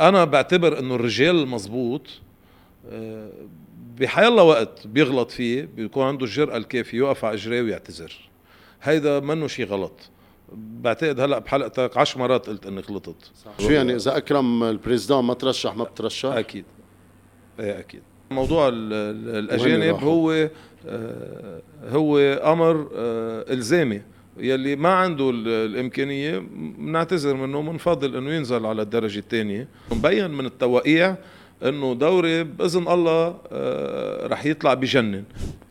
أنا بعتبر إنه الرجال المضبوط آه، بحي الله وقت بيغلط فيه بيكون عنده الجرأة الكافية يوقف على إجريه ويعتذر. هيدا منه شيء غلط. بعتقد هلأ بحلقتك عشر مرات قلت اني غلطت. شو يعني إذا أكرم البريزيدان ما ترشح ما بترشح؟ أكيد. إيه أكيد. موضوع ال- ال- الأجانب؟ هو آه، هو أمر آه، إلزامي. يلي ما عنده ال- الإمكانية بنعتذر منه بنفضل إنه ينزل على الدرجة الثانية مبين من التوقيع إنه دوري بإذن الله آه، رح يطلع بجنن.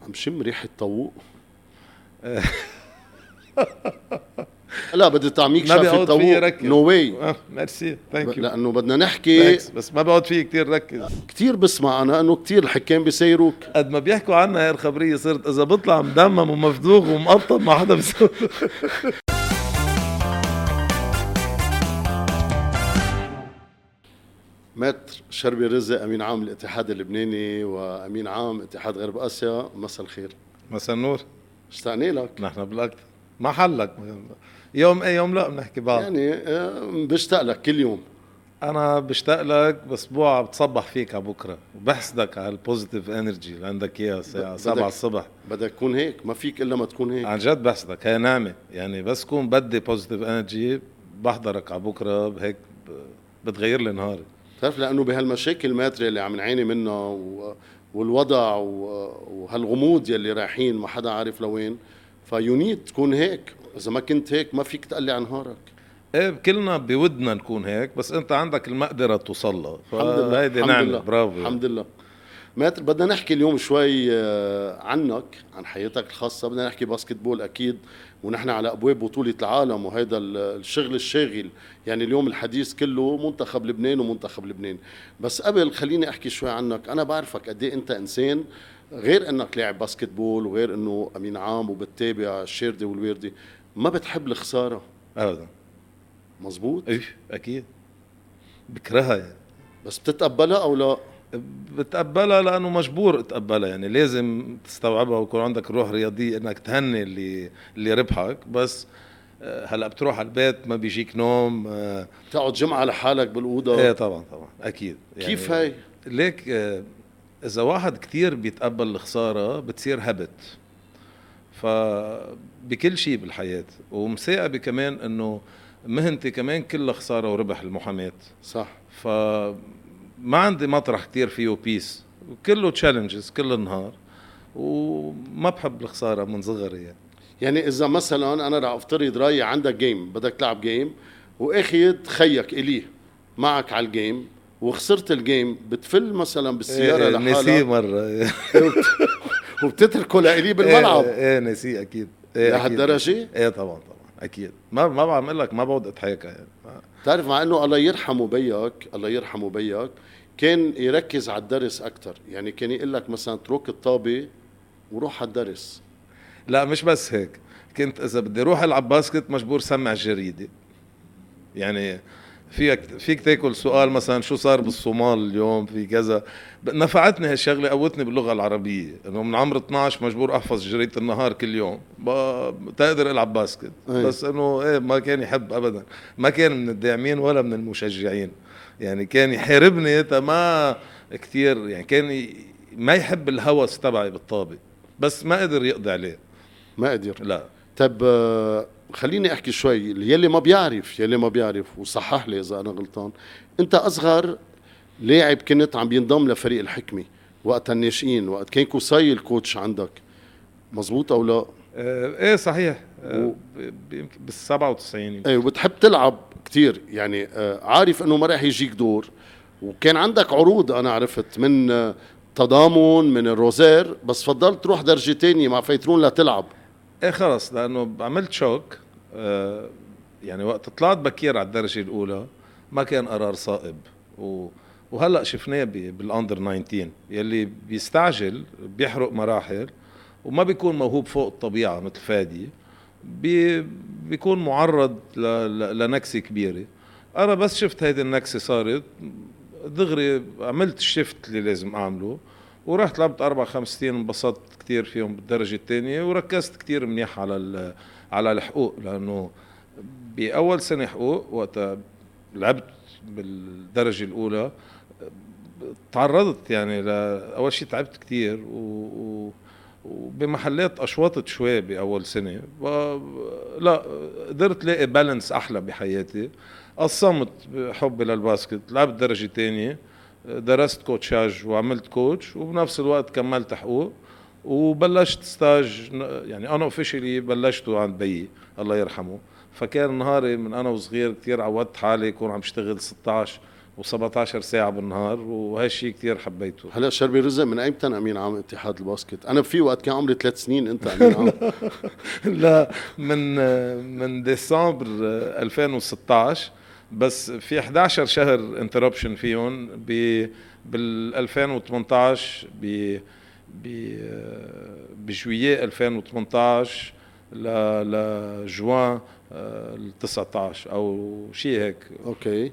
عم شم ريحة طوق. لا بدي طعميك ما بيعود فيي ركز نو واي آه، ميرسي ثانك يو لأنه بدنا نحكي. بس ما بقعد فيه كثير ركز. كثير بسمع أنا إنه كثير الحكام بيسيروك. قد ما بيحكوا عنا هاي الخبرية صرت إذا بطلع مدمم ومفدوغ ومقطب ما حدا بيسوي. maître شربل رزق أمين عام الاتحاد اللبناني وأمين عام اتحاد غرب آسيا مساء الخير. مساء النور. اشتقنا لك. نحن بالأكثر. محلك. يوم إيه يوم لا بنحكي بعض. يعني آه، بشتاق لك كل يوم. أنا بشتاق لك بأسبوع بتصبح فيك على بكره وبحسدك على ال positive energy اللي عندك اياها الساعة بدك- 7 الصبح. بدك تكون هيك ما فيك إلا ما تكون هيك. عن جد بحسدك هي نعمه يعني بس كون بدي positive energy بحضرك على بكره هيك بتغير لي نهاري. بتعرف لأنه بهالمشاكل maître يللي عم نعاني منها و... والوضع و... وهالغموض يلي رايحين ما حدا عارف لوين. you need تكون هيك. إذا ما كنت هيك ما فيك تقلي عن نهارك إيه كلنا بودنا نكون هيك بس أنت عندك المقدرة توصل لها الحمد لله الحمد نعمة برافو. الحمد لله. maître بدنا نحكي اليوم شوي آه، عنك عن حياتك الخاصة بدنا نحكي basketball أكيد ونحن على أبواب بطولة العالم وهذا ال- الشغل الشاغل يعني اليوم الحديث كله منتخب لبنان ومنتخب لبنان. بس قبل خليني أحكي شوي عنك أنا بعرفك قد إيه أنت إنسان غير أنك لاعب basketball وغير أنه أمين عام وبتتابع الشاردة والواردة ما بتحب الخسارة؟ ابدا. مزبوط إيه أكيد. بكرهها يعني. بس بتتقبلها أو لا؟ بتقبلها لأنه مجبور اتقبلها يعني. لازم تستوعبها ويكون عندك روح رياضية إنك تهني اللي اللي ربحك. بس آه، هلأ بتروح على البيت ما بيجيك نوم آه، تقعد جمعة لحالك بالأوضة. إيه طبعا طبعا أكيد. كيف هاي؟ ليك آه، إذا واحد كتير بيتقبل الخسارة بتصير habit فبكل شيء بالحياة ومثاقبه كمان إنه مهنتي كمان كلها خسارة وربح المحاماة. صح. فما عندي مطرح كتير فيه peace وكله challenges كل النهار وما بحب الخسارة من صغري يعني. يعني إذا مثلا أنا رح أفترض راي عندك game بدك تلعب game واخذ خيك اليه معك على ال game وخسرت ال game بتفل مثلا بالسيارة إيه، نسيه لحالك مرة. وبتتركه لإلي بالملعب. إيه, إيه نسيه أكيد. إيه أكيد. لهالدرجه إيه طبعا طبعا أكيد. ما ما بعمل لك ما بقعد اتحاكى يعني. بتعرف مع إنه الله يرحمه بيك الله يرحمه بيك كان يركز على الدرس أكثر يعني كان يقول لك مثلا اترك الطابة وروح على الدرس. لا مش بس هيك. كنت إذا بدي أروح ألعب باسكت مجبور سمع الجريده يعني فيك فيك تاكل سؤال مثلا شو صار بالصومال اليوم؟ في كذا. نفعتني هالشغلة قوتني باللغة العربية. إنه من عمر 12 مجبور أحفظ جريدة النهار كل يوم. ب- تقدر ألعب باسكت. أي. بس إنه إيه ما كان يحب ابدا. ما كان من الداعمين ولا من المشجعين. يعني كان يحاربني ما كثير يعني كان ما يحب الهوس تبعي بالطابة. بس ما قدر يقضي عليه. ما قدر؟ لا. طيب آه، خليني أحكي شوي يلي ما بيعرف يلي ما بيعرف وصحح لي إذا أنا غلطان. أنت أصغر لاعب كنت عم بينضم لفريق الحكمة وقت الناشئين وقت كان كوساي الكوتش عندك. مزبوط أو لا؟ آه، إيه صحيح. و- آه، يمكن بال 97 يمكن. إيه وبتحب تلعب كتير يعني آه، عارف إنه ما راح يجيك دور. وكان عندك عروض أنا عرفت من تضامن من الروزير بس فضلت تروح درجه تانية مع فيترون لتلعب. إيه خلص لأنه عملت شوك. يعني وقت طلعت بكير على الدرجة الأولى ما كان قرار صائب و وهلأ شفناه بالأندر 19 يلي بيستعجل بيحرق مراحل وما بيكون موهوب فوق الطبيعة مثل فادي بي بيكون معرض. لنكسة كبيرة أنا بس شفت هيدي النكسة صارت دغري عملت الشفت اللي لازم أعمله ورحت لعبت أربع خمس سنين انبسطت كثير فيهم بالدرجة الثانية وركزت كثير منيح على على الحقوق لأنه بأول سنة حقوق وقت لعبت بالدرجة الأولى تعرضت يعني أول شيء تعبت كثير و, وبمحلات اشواطت شوي بأول سنة. لا قدرت لاقي balance أحلى بحياتي. قسمت حبي لل basket لعبت درجة ثانية درست كوتشاج وعملت coach وبنفس الوقت كملت حقوق. وبلشت stage يعني أنا officially بلشته عند بيي الله يرحمه. فكان نهاري من أنا وصغير كثير عودت حالي كون عم بشتغل 16 و17 ساعة بالنهار وهالشيء كثير حبيته. هلا شربي رزق من ايمتى أمين عام اتحاد الباسكت؟ أنا في وقت كان عمري ثلاث سنين أنت أمين عام. لا من من ديسمبر 2016 بس في 11 شهر انتربشن فيهم ب بال 2018 ب ب بجويي 2018 ل لجوان ال 19 أو شيء هيك. أوكي.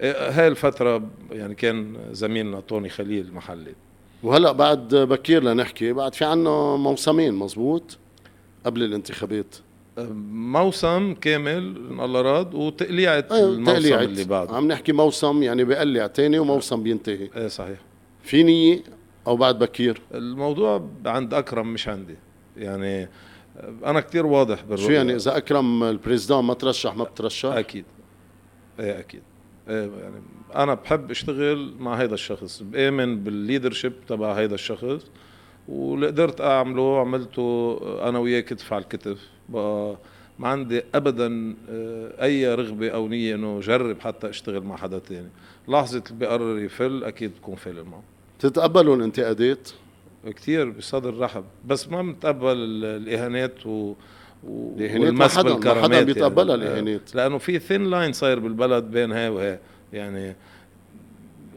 هاي الفترة يعني كان زميلنا طوني خليل محلي. وهلأ بعد بكير لنحكي بعد في عنا موسمين مزبوط؟ قبل الانتخابات. موسم كامل إن الله راد وتقليعة أيوة الموسم تقليعت. اللي بعده. عم نحكي موسم يعني بقلع تاني وموسم بينتهي. إيه صحيح. في نية؟ أو بعد بكير؟ الموضوع عند أكرم مش عندي. يعني أنا كتير واضح بالرؤية شو يعني إذا أكرم ال président ما ترشح ما بترشح؟ أكيد. إيه أكيد. إيه يعني أنا بحب أشتغل مع هيدا الشخص بآمن بال leadership تبع هيدا الشخص واللي قدرت أعمله عملته أنا وياه كتف على الكتف. بقى ما عندي ابدا آه، أي رغبة أو نية إنه جرب حتى أشتغل مع حدا تاني. لحظة اللي بيقرر يفل أكيد بكون فل معه. تتقبلوا الانتقادات؟ كثير بصدر رحب بس ما بنتقبل الإهانات و الإهانات ما حدا ما حدا بيتقبلها يعني. الإهانات. لأنه في thin line صاير بالبلد بين هاي وهي يعني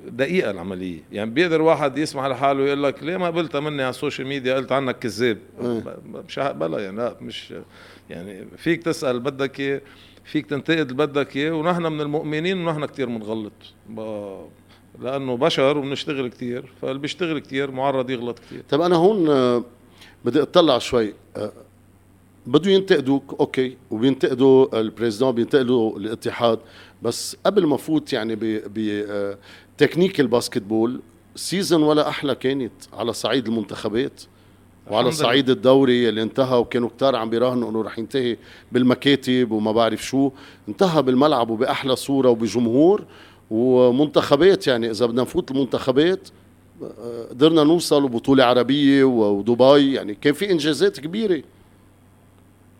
دقيقة العملية. يعني بيقدر واحد يسمع لحاله ويقول لك ليه ما قبلتها مني على ال social media؟ قلت عنك كذاب. إيه. مش هقبلها يعني لا مش يعني فيك تسأل بدك إياه فيك تنتقد بدك إياه ونحن من المؤمنين ونحن كثير بنغلط لأنه بشر وبنشتغل كثير فاللي بيشتغل كثير معرض يغلط كثير طيب أنا هون آه، بدي أطلع شوي. آه، بده ينتقدوك أوكي وبينتقدوا fr président بينتقدوا الاتحاد بس قبل ما فوت يعني ب technique ال basketball season ولا أحلى كانت على صعيد المنتخبات وعلى صعيد الدوري اللي انتهى وكانوا كتار عم بيراهنوا إنه رح ينتهي بالمكاتب وما بعرف شو. انتهى بالملعب وبأحلى صورة وبجمهور ومنتخبات يعني إذا بدنا نفوت المنتخبات قدرنا نوصل وبطولة عربية ودبي يعني كان في إنجازات كبيرة.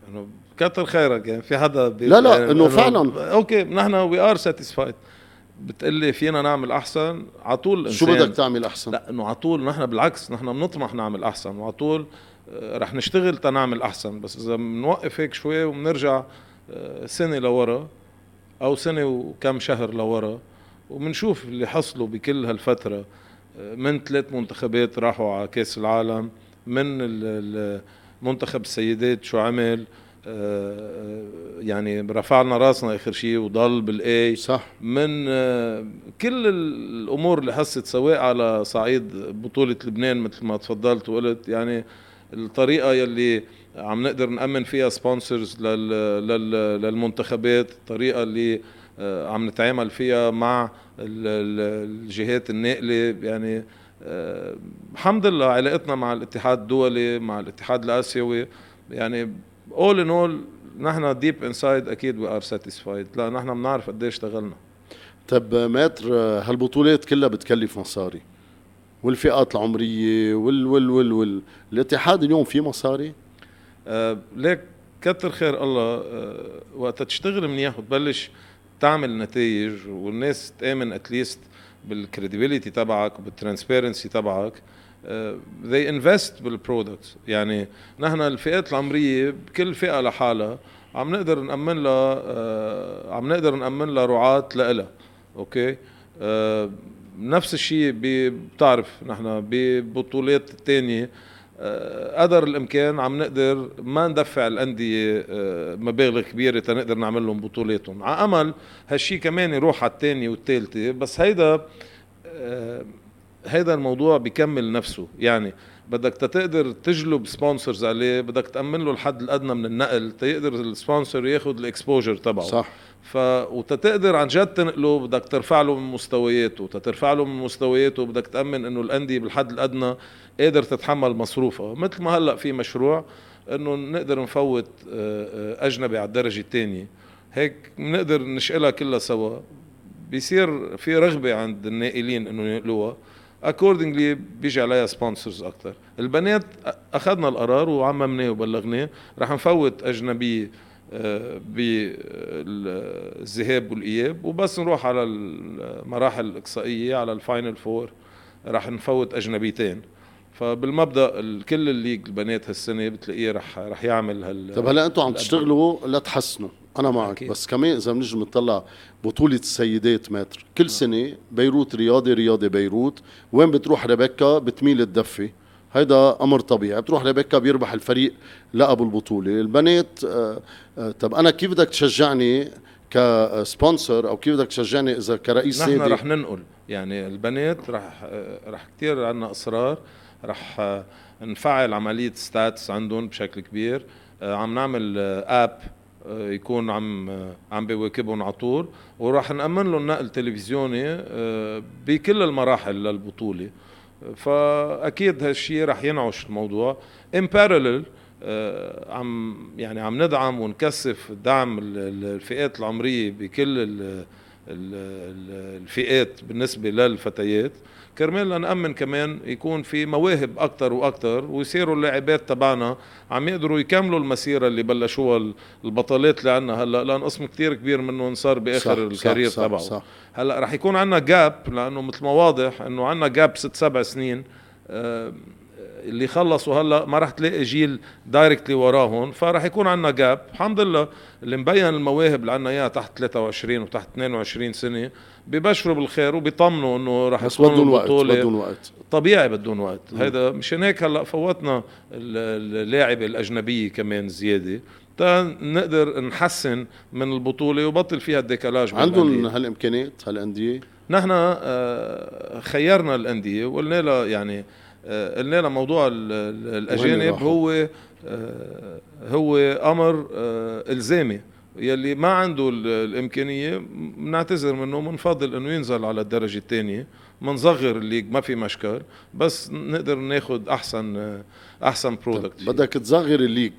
إنه كتر خيرك يعني في حدا لا لا يعني انه فعلا. أوكي نحن we are satisfied بتقلي فينا نعمل أحسن؟ على طول شو بدك تعمل أحسن؟ لا إنه على طول نحن بالعكس نحن بنطمح نعمل أحسن وعلى طول آه، رح نشتغل تنعمل أحسن. بس إذا بنوقف هيك شوي وبنرجع آه، سنة لورا أو سنة وكم شهر لورا وبنشوف اللي حصلوا بكل هالفترة آه، من ثلاث منتخبات راحوا على كأس العالم من منتخب السيدات شو عمل آه، يعني رفعنا راسنا آخر شيء وضل بالآي. صح. من آه، كل الأمور اللي حست سواء على صعيد بطولة لبنان مثل ما تفضلت وقلت يعني الطريقة يلي عم نقدر نأمن فيها sponsors للمنتخبات الطريقة اللي آه، عم نتعامل فيها مع الجهات الناقله يعني الحمد لله علاقتنا مع الاتحاد الدولي مع الاتحاد الآسيوي. يعني اول ان اول نحن ديب انسايد أكيد we are satisfied لا نحن بنعرف قد إيش اشتغلنا. طب matter هالبطولات كلها بتكلف مصاري. والفئات العمرية وال وال وال وال الاتحاد اليوم في مصاري؟ آه ليك كتر خير الله آه وقت تشتغل منيح وتبلش تعمل نتائج والناس تآمن at least بال credibility تبعك وبال transparency تبعك they invest بال product يعني نحن الفئات العمرية بكل فئة لحالها عم نقدر نأمن لها uh, عم نقدر نأمن لها رعاة لها أوكي؟ uh, نفس الشيء بتعرف نحن ببطولات الثانية آه، قدر الإمكان عم نقدر ما ندفع الأندية مبالغ كبيرة تنقدر نعمل لهم بطولاتهم. على أمل هالشيء كمان يروح على الثانية والثالثه بس هيدا هذا الموضوع بيكمل نفسه. يعني بدك تقدر تجلب sponsors عليه بدك تأمن له الحد الأدنى من النقل تيقدر ال sponsor ياخذ ال exposure تبعه. صح. ف وتتقدر عن جد تنقله بدك ترفع له من مستوياته. وتترفع له من مستوياته بدك تأمن إنه الأندية بالحد الأدنى قادر تتحمل مصروفها. مثل ما هلأ في مشروع إنه نقدر نفوت آه، آه، أجنبي على الدرجة الثانية هيك بنقدر نشقلها كلها سوا. بيصير في رغبة عند الناقلين إنه ينقلوها. accordingly بيجي عليها sponsors أكثر البنات أخذنا القرار وعممناه وبلغناه. رح نفوت أجنبية بالذهاب والإياب وبس نروح على المراحل الإقصائية على ال final four رح نفوت أجنبيتين فبالمبدأ كل ال league البنات هالسنة بتلاقيه رح رح يعمل هال طب هلا أنتم عم تشتغلوا لتحسنوا أنا معك أكيد. بس كمان إذا بنجي بنطلع بطولة السيدات مثل كل نعم. سنة بيروت رياضي رياضي بيروت وين بتروح ريبيكا بتميل الدفة هيدا أمر طبيعي. بتروح ريبيكا بيربح الفريق لقب البطولة. البنات آه آه طب أنا كيف بدك تشجعني ك sponsor أو كيف بدك تشجعني إذا كرئيس نحن رح ننقل. يعني البنات رح آه رح كثير عندنا إصرار. رح نفعل عملية stats عندهم بشكل كبير. عم نعمل app يكون عم عم بيواكبهم على طول. وراح نأمن لهم نقل تلفزيوني بكل المراحل للبطولة. فأكيد هالشيء رح ينعش الموضوع. ان بارلل عم يعني عم ندعم ونكثف دعم الفئات العمرية بكل الفئات بالنسبة للفتيات. كرمال نأمن كمان يكون في مواهب أكثر وأكثر ويصيروا اللاعبات تبعنا عم يقدروا يكملوا المسيرة اللي بلشوها البطلات اللي عنا هلأ لأن قسم كثير كبير منهم صار بآخر صح الكارير صح تبعه. صح. هلأ رح يكون عنا جاب لأنه مثل ما واضح إنه عنا جاب ست سبع سنين آه اللي خلصوا هلا ما رح تلاقي جيل دايركتلي وراهم فراح يكون عندنا جاب الحمد لله اللي مبين المواهب اللي عندنا إياها تحت 23 وتحت 22 سنة ببشروا بالخير وبيطمنوا إنه رح تكون بدون وقت بدون وقت. طبيعي بدون وقت. هيدا مشان هيك هلا فوتنا اللاعبة الأجنبية كمان زيادة نقدر نحسن من البطولة وبطل فيها الديكالاج عندهم هالإمكانيات هالأندية؟ نحن آه، خيرنا الأندية وقلنا لها يعني قلنا لنا موضوع الأجانب هو آه، هو أمر آه، إلزامي. يلي ما عنده الإمكانية بنعتذر منه بنفضل إنه ينزل على الدرجة الثانية منصغر الليج ما في مشكل. بس نقدر ناخذ أحسن أحسن product بدك تصغر ال league.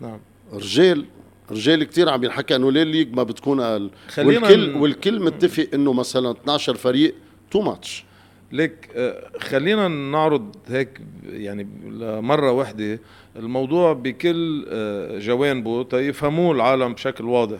نعم. رجال رجال كتير عم ينحكى إنه ليه ال league ما بتكون أقل والكل والكل متفق إنه مثلا 12 فريق too much ليك آه، خلينا نعرض هيك يعني لمرة واحدة الموضوع بكل آه، جوانبه تيفهموه العالم بشكل واضح.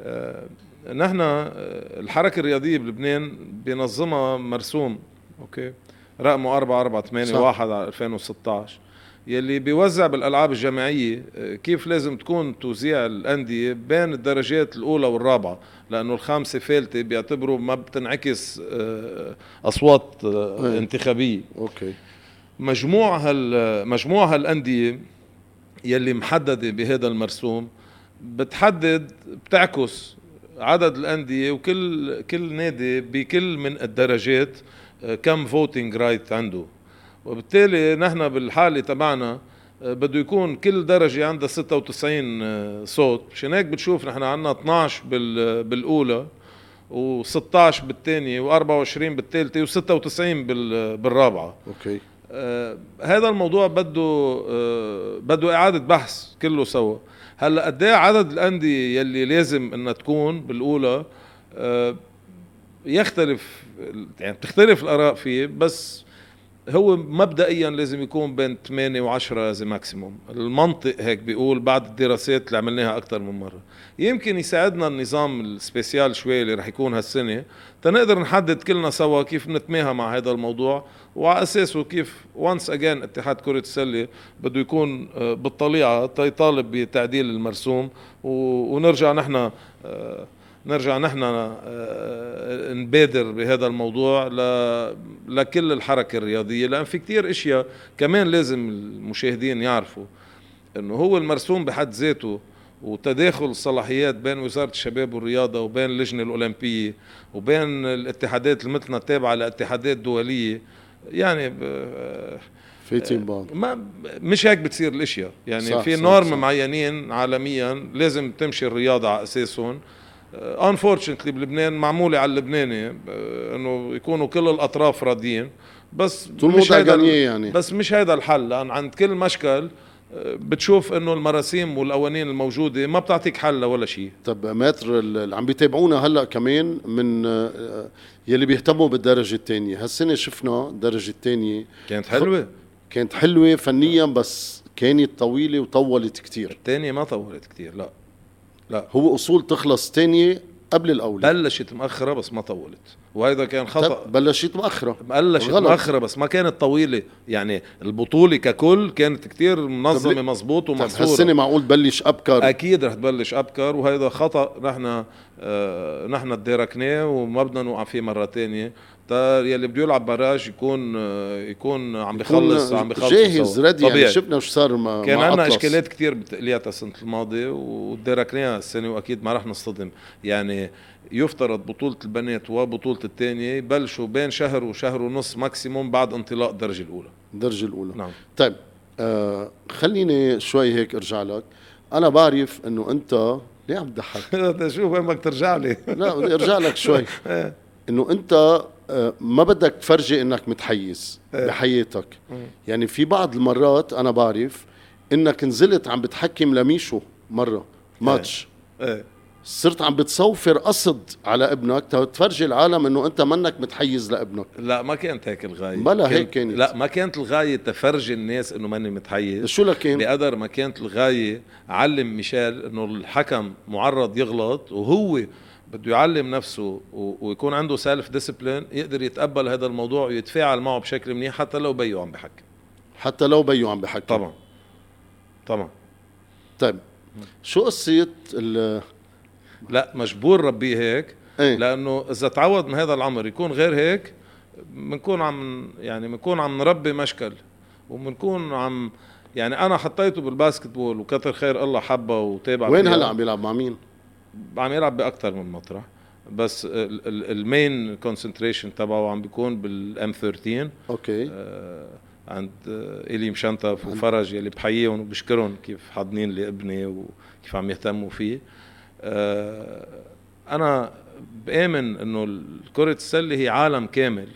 آه، نحن الحركة الرياضية بلبنان بينظمها مرسوم أوكي؟ رقمه 4481 على 2016 يلي بيوزع بالألعاب الجامعية كيف لازم تكون توزيع الأندية بين الدرجات الأولى والرابعة؟ لأنه الخامسة فالتة بيعتبروا ما بتنعكس آه، أصوات آه،. انتخابية. أوكي. مجموع هال مجموع هالأندية يلي محددة بهذا المرسوم بتحدد بتعكس عدد الأندية وكل كل نادي بكل من الدرجات آه، كم voting right عنده. وبالتالي نحن بالحالة تبعنا آه، بده يكون كل درجة عندها 96 آه، صوت. مشان هيك بتشوف نحن عندنا 12 بالأولى و16 بالثانية و24 بالثالثة و96 بالرابعة. أوكي. آه هذا الموضوع بده آه بده إعادة بحث كله سوا. هلأ قد إيه عدد الأندية يلي لازم إنها تكون بالأولى آه يختلف يعني بتختلف الآراء فيه بس هو مبدئيا لازم يكون بين 8 و10 the maximum المنطق هيك بيقول بعد الدراسات اللي عملناها أكثر من مرة. يمكن يساعدنا النظام ال spécial شوي اللي رح يكون هالسنة تنقدر نحدد كلنا سوا كيف نتماهى مع هذا الموضوع وعلى أساسه كيف once again اتحاد كرة السلة بده يكون آه، بالطليعة يطالب بتعديل المرسوم ونرجع نحن آه، نرجع نحن آه، نبادر بهذا الموضوع لكل الحركة الرياضية لأن في كتير أشياء كمان لازم المشاهدين يعرفوا إنه هو المرسوم بحد ذاته وتداخل الصلاحيات بين وزارة الشباب والرياضة وبين اللجنة الأولمبية وبين الاتحادات اللي مثلنا التابعة لاتحادات دولية. يعني في تيم بعض ما مش هيك بتصير الأشياء. يعني صح في norms معينين عالميا لازم تمشي الرياضة على أساسهم. unfortunately بلبنان معمولة على اللبناني آه، إنه يكونوا كل الأطراف راضيين. بس مش هيدا يعني. بس مش هيدا الحل لأن عند كل مشكل آه، بتشوف إنه المراسيم والقوانين الموجودة ما بتعطيك حل ولا شيء. طب maître اللي عم بيتابعونا هلأ كمان من آه، يلي بيهتموا بالدرجة الثانية هالسنة شفنا الدرجه الثانية كانت حلوة. كانت حلوة فنيا بس كانت طويلة وطولت كتير. الثانية ما طولت كتير لا. لا. هو أصول تخلص ثانية قبل الاولى بلشت مأخرة بس ما طولت. وهذا كان خطأ بلشت مؤخرة. بلشت غلط. مأخرة بس ما كانت طويلة. يعني البطولة ككل كانت كتير منظمة طب ومحصورة هالسنه معقول بلش أبكر. أكيد رح تبلش أبكر. وهذا خطأ نحن آه نحن تداركناه وما بدنا نوقع فيه مرة تانية. تا يلي بده يلعب براج يكون يكون عم بخلص عم بخلص جاهز. ready يعني. شفنا شو صار مع كان عندنا أطلس. إشكاليات كثير بتقلياتها السنة الماضية وتداركناها السنة وأكيد ما رح نصطدم. يعني يفترض بطولة البنات وبطولة الثانية يبلشوا بين شهر وشهر ونص maximum بعد انطلاق الدرجة الأولى. الدرجة الأولى. نعم. طيب آه خليني شوي هيك أرجع لك. أنا بعرف إنه أنت ليه عم تضحك؟ شوف وين بدك ترجع لي؟ لا بدي أرجع لك شوي. إنه أنت ما بدك تفرجي إنك متحيز إيه. بحياتك. يعني في بعض المرات أنا بعرف إنك نزلت عم بتحكم لميشو مرة ماتش. إيه. صرت عم بتصوفر قصد على ابنك تفرجي العالم إنه أنت منك متحيز لابنك. لا ما كانت هيك الغاية. بلا هيك كانت. لا ما كانت الغاية تفرجي الناس إنه ماني متحيز. شو لكن بقدر ما كانت الغاية علم ميشيل إنه الحكم معرض يغلط وهو بده يعلم نفسه ويكون عنده self-discipline يقدر يتقبل هذا الموضوع ويتفاعل معه بشكل منيح حتى لو بيو عم بحكي حتى لو بيو عم بحكي طبعا. طبعا. طيب. شو قصة ال لا مجبور ربيه هيك. إيه. لأنه إذا تعود من هذا العمر يكون غير هيك بنكون عم يعني بنكون عم نربي مشكل وبنكون عم يعني أنا حطيته بال basketball وكتر خير الله حبه وتابع وين. هلأ عم بيلعب؟ مع مين؟ عم يلعب باكثر من مطرح بس ال- ال- ال main concentration تبعه عم بيكون بال M13 okay. آه، عند إلي مشنتف وفرج يلي بحييهم وبشكرهم كيف حاضنين لي ابني وكيف عم يهتموا فيه. آه، أنا بآمن إنه كرة السلة هي عالم كامل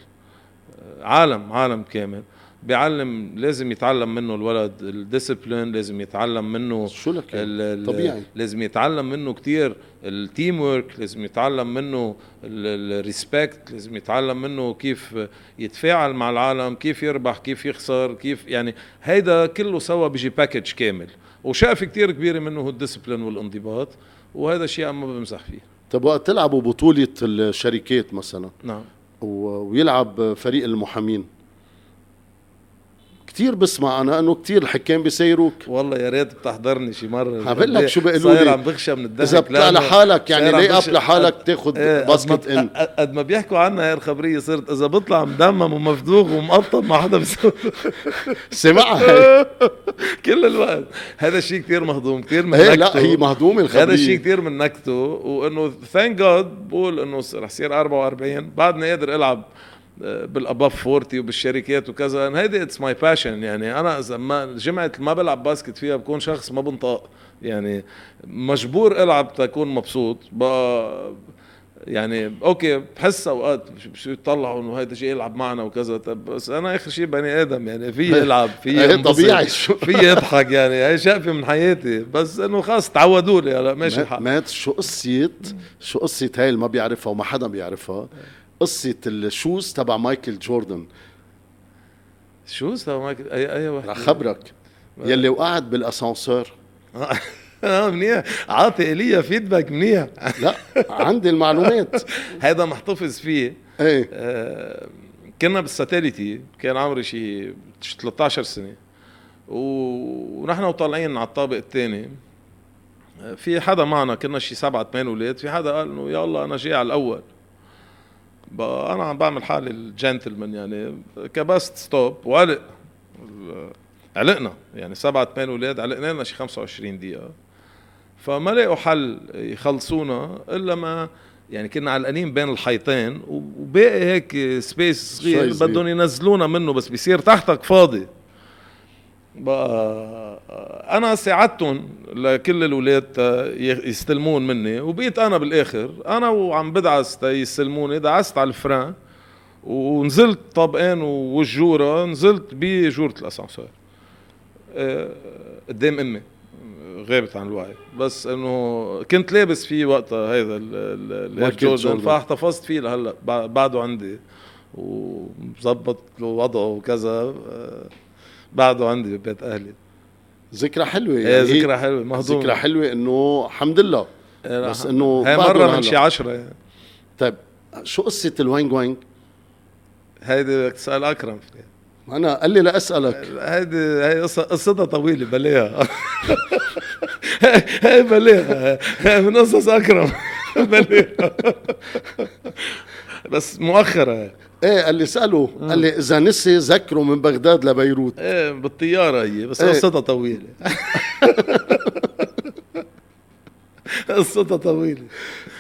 آه، عالم عالم كامل. بيعلم لازم يتعلم منه الولد ال discipline لازم يتعلم منه شو لك ال- طبيعي. لازم يتعلم منه كتير ال teamwork لازم يتعلم منه ال respect لازم يتعلم منه كيف يتفاعل مع العالم كيف يربح كيف يخسر كيف يعني هيدا كله سوا بيجي package كامل. وشقفة كتير كبيرة منه هو ال discipline والانضباط وهذا شيء ما بمزح فيه. طب وقت تلعبوا بطولة الشركات مثلا؟ نعم. ويلعب فريق المحامين. كتير بسمع أنا إنه كتير الحكام بيسيروك والله يا ريت بتحضرني شي مرة. بقول لك شو بيقولوا صاير لي. عم بخشى من الضحك إذا بتطلع لحالك يعني صاير lay-up لحالك تاخذ إيه، basket and قد- ما بيحكوا عنها هاي الخبرية صرت إذا بطلع مدمم ومفدوغ ومقطب ما حدا بيسوي سمعها كل الوقت. هذا الشيء كثير مهضوم كثير من هي نكته لا هي مهضومة هذا الشيء الخبريه كثير من نكته وإنه thank God بقول إنه رح صير 44 بعدني قادر العب بال above 40 وبالشركات وكذا. هيدي it's my passion يعني أنا إذا ما جمعة ما بلعب basket فيها بكون شخص ما بنطاق. يعني مجبور ألعب تكون مبسوط. بقى يعني okay بحس أوقات شو يطلعوا إنه هيدا جاي يلعب معنا وكذا. طب بس أنا آخر شيء بني آدم. يعني في يلعب في طبيعي. في يضحك. يعني هي شقفه من حياتي. بس إنه خلص تعودوا لي. هلا ماشي ما- الحق مات شو قصة شو قصة هاي اللي ما بيعرفها وما حدا بيعرفها؟ قصة ال shoes تبع مايكل جوردن. شو استوى معك اي أي واحد. رح خبرك. يلي وقعت بالاسانسور آه منيح. عاطي ايليا feedback منيح. لا عندي المعلومات. هذا محتفظ فيه. إيه. آه، كنا بالساتيليتي كان عمري شي 13 سنة. ونحن وطالعين على الطابق الثاني. في حدا معنا كنا شي سبعة ثمان أولاد في حدا قال إنه يا الله أنا جاي على الأول. أنا عم بعمل حالي الجنتلمان يعني كبست stop وعلق علقنا يعني سبعة ثمان أولاد علقنا لنا شي 25 دقيقة. فما لقوا حل يخلصونا إلا ما يعني كنا علقانين بين الحيطين وباقي هيك سبيس صغير. بدهم ينزلونا منه بس بيصير تحتك فاضي. بقى أنا ساعدتهم لكل الأولاد يستلمون مني وبقيت أنا بالآخر. أنا وعم بدعس يستلموني دعست على الفران ونزلت طبقين والجوره نزلت بجورة الأسانسير. آه، قدام أمي غابت عن الوعي. بس إنه كنت لابس فيه وقتها هيدا ال Air Jordan فاحتفظت فيه لهلأ بعده عندي ومظبط له وضعه وكذا. آه، بعده عندي ببيت أهلي. ذكرى حلوة إيه، يعني ذكرى حلوة مهضوم. ذكرى حلوة إنه الحمد لله إيه، بس إنه هي مرة من شي عشرة. يعني. طيب شو قصة ال wing wing؟ هيدي بدك تسأل أكرم. فيها أنا قال لي لأسألك. هيدي هي قصتها طويلة بلاها هي بلاها من قصص أكرم. بلاها بس مؤخرة إيه قال لي اساله قال لي إذا نسي ذكره من بغداد لبيروت. إيه بالطيارة هي بس إيه. قصتها طويله قصتها طويله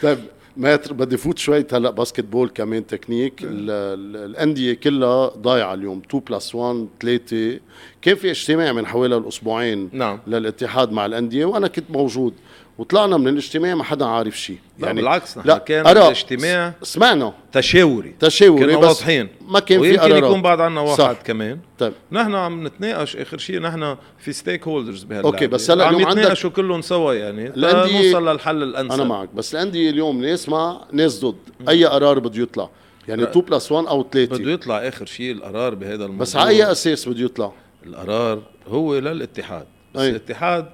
طيب maître بدي فوت شوي. هلأ basketball كمان تكنيك الأندية كلها ضايعة اليوم. 2 plus 1 3 كان في اجتماع من حوالي الأسبوعين نعم. للاتحاد مع الأندية؟ وأنا كنت موجود. وطلعنا من الاجتماع ما حدا عارف شيء يعني بالعكس نحن لا كان الاجتماع سمعنا. تشاوري. تشاوري كنا بس واضحين. ما كان في قرارات. يكون بعد عنا واحد صح. كمان. طيب. نحن عم نتناقش آخر شيء نحن في stakeholders بهاللعبة. okay بس هلا عم يتناقشوا كلهم سوا يعني. نوصل للحل الأنسب. أنا معك بس الأندية اليوم ناس مع ناس ضد. أي قرار بده يطلع؟ يعني 2 plus 1 أو 3 بده يطلع آخر شيء القرار بهذا الموضوع. بس على أي أساس بده يطلع؟ القرار هو للاتحاد. بس أي. الاتحاد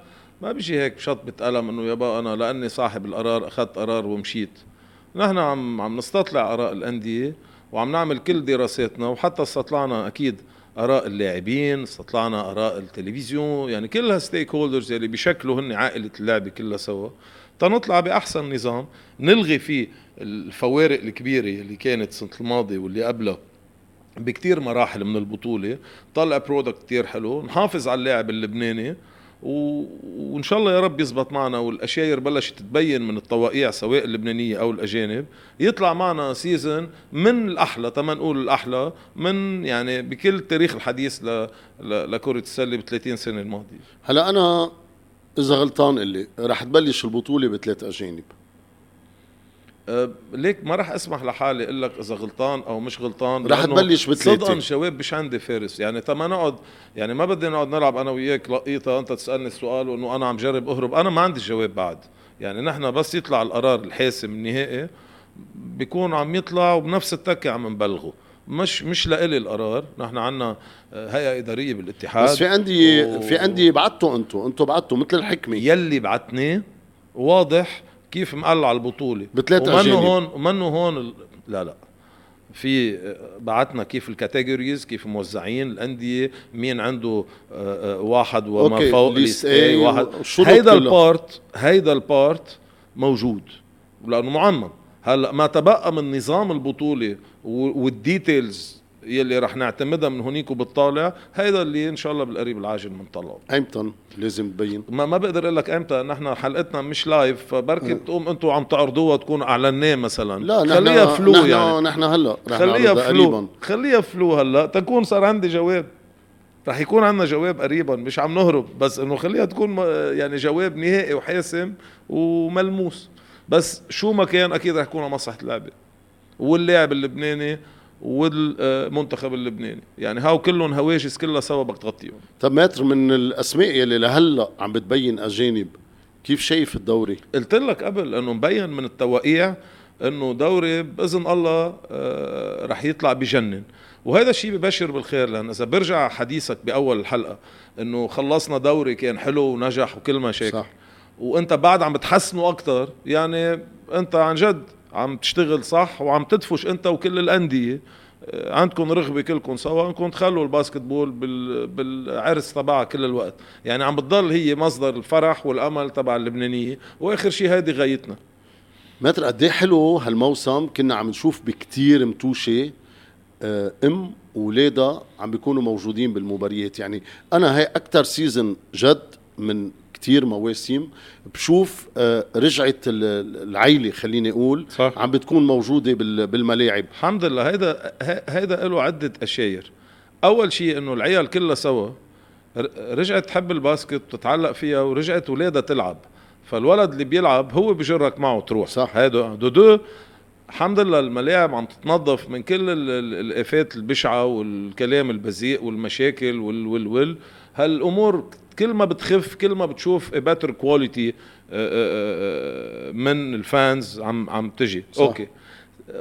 ما بيجي هيك بشطبة قلم إنه يابا أنا لأني صاحب القرار أخذت قرار ومشيت. نحن عم عم نستطلع آراء الأندية وعم نعمل كل دراساتنا وحتى استطلعنا أكيد آراء اللاعبين استطلعنا آراء التلفزيون يعني كلها stakeholders اللي بيشكلوا هن عائلة اللعبة كلها سوا. تنطلع بأحسن نظام نلغي فيه الفوارق الكبيرة اللي كانت السنة الماضية واللي قبلها بكتير مراحل من البطولة. طلع product كتير حلو. نحافظ على اللاعب اللبناني. و... وإن شاء الله يا رب يزبط معنا والاشاير بلشت تبين من التواقيع سواء اللبنانية أو الأجانب. يطلع معنا season من الأحلى تما نقول الأحلى من يعني بكل التاريخ الحديث ل... ل... لكرة السلة ب 30 سنة الماضية. هلا أنا إذا غلطان اللي رح تبلش البطولة بثلاث أجانب. ليك ما راح أسمح لحالي أقول لك إذا غلطان أو مش غلطان راح تبلش بثلاثة. صدقا شباب مش عندي فارس. يعني تما نقعد يعني ما بدي نقعد نلعب أنا وياك لقيطة أنت تسألني السؤال وإنه أنا عم جرب أهرب. أنا ما عندي الجواب بعد. يعني نحن بس يطلع القرار الحاسم النهائي بيكون عم يطلع وبنفس التكة عم نبلغه. مش مش لإلي القرار. نحن عندنا هيئة إدارية بالاتحاد بس في عندي و... في عندي بعتوا أنتم أنتم بعتوا مثل الحكمة. يلي بعتني واضح كيف مقلع البطولة بثلاث ومنه هون ومنه هون. لا لا في بعتنا كيف الكاتيجوريز كيف موزعين الأندية مين عنده آه، آه، واحد وما أوكي. فوق ليست اي واحد هيدا البارت هيدا البارت موجود لأنه معمم هلأ ما تبقى من نظام البطولة وال details يلي رح نعتمدها من هونيك وبالطالع هيدا اللي إن شاء الله بالقريب العاجل بنطلعه ايمتى لازم تبين. ما ما بقدر أقول لك إمتى. نحن حلقتنا مش live فبركي بتقوم أنتم عم تعرضوها تكون اعلناه مثلا. لا خليها flou نحن يعني. نحن هلا رح خليها flou قريبا. خليها flou هلا. تكون صار عندي جواب. رح يكون عندنا جواب قريبا. مش عم نهرب بس إنه خليها تكون يعني جواب نهائي وحاسم وملموس. بس شو ما كان أكيد رح يكون مصلحة اللعبه واللاعب اللبناني. والمنتخب اللبناني. يعني هاو كلهم هواجس كلها سوا بدك تغطيهم. طب ماتر من الأسماء يلي لهلأ عم بتبين أجانب كيف شايف الدوري؟ قلت لك قبل إنه مبين من التوقيع إنه دوري بإذن الله آه، رح يطلع بجنن. وهذا الشيء ببشر بالخير لأن إذا برجع حديثك بأول الحلقة إنه خلصنا دوري كان حلو ونجح وكل ما شاكل صح. وأنت بعد عم بتحسنه أكثر يعني أنت عن جد عم تشتغل صح وعم تدفش انت وكل الأندية. آه، عندكم رغبة كلكم سوا انكم تخلوا الباسكت بول بال... بالعرس تبعها كل الوقت. يعني عم بتضل هي مصدر الفرح والأمل تبع اللبنانية وآخر شيء هذه غايتنا. متر قد إيه حلو هالموسم؟ كنا عم نشوف بكتير متوشة آه، أم واولادها عم بيكونوا موجودين بالمباريات. يعني أنا هي أكثر season جد من كتير مواسم. بشوف آه، رجعة العيلة خليني أقول. صح. عم بتكون موجودة بالملاعب. الحمد لله. هيدا هيدا له عدة أشاير. أول شيء إنه العيال كلها سوا رجعت تحب ال basket وتتعلق فيها ورجعت ولادها تلعب. فالولد اللي بيلعب هو بجرك معه تروح. صح. هيدا. دودو الحمد لله الملاعب عم تتنظف من كل ال- ال- الآفات البشعة والكلام البذيء والمشاكل وال وال وال هالأمور كل ما بتخف كل ما بتشوف better quality من ال fans عم عم تجي. صح. okay.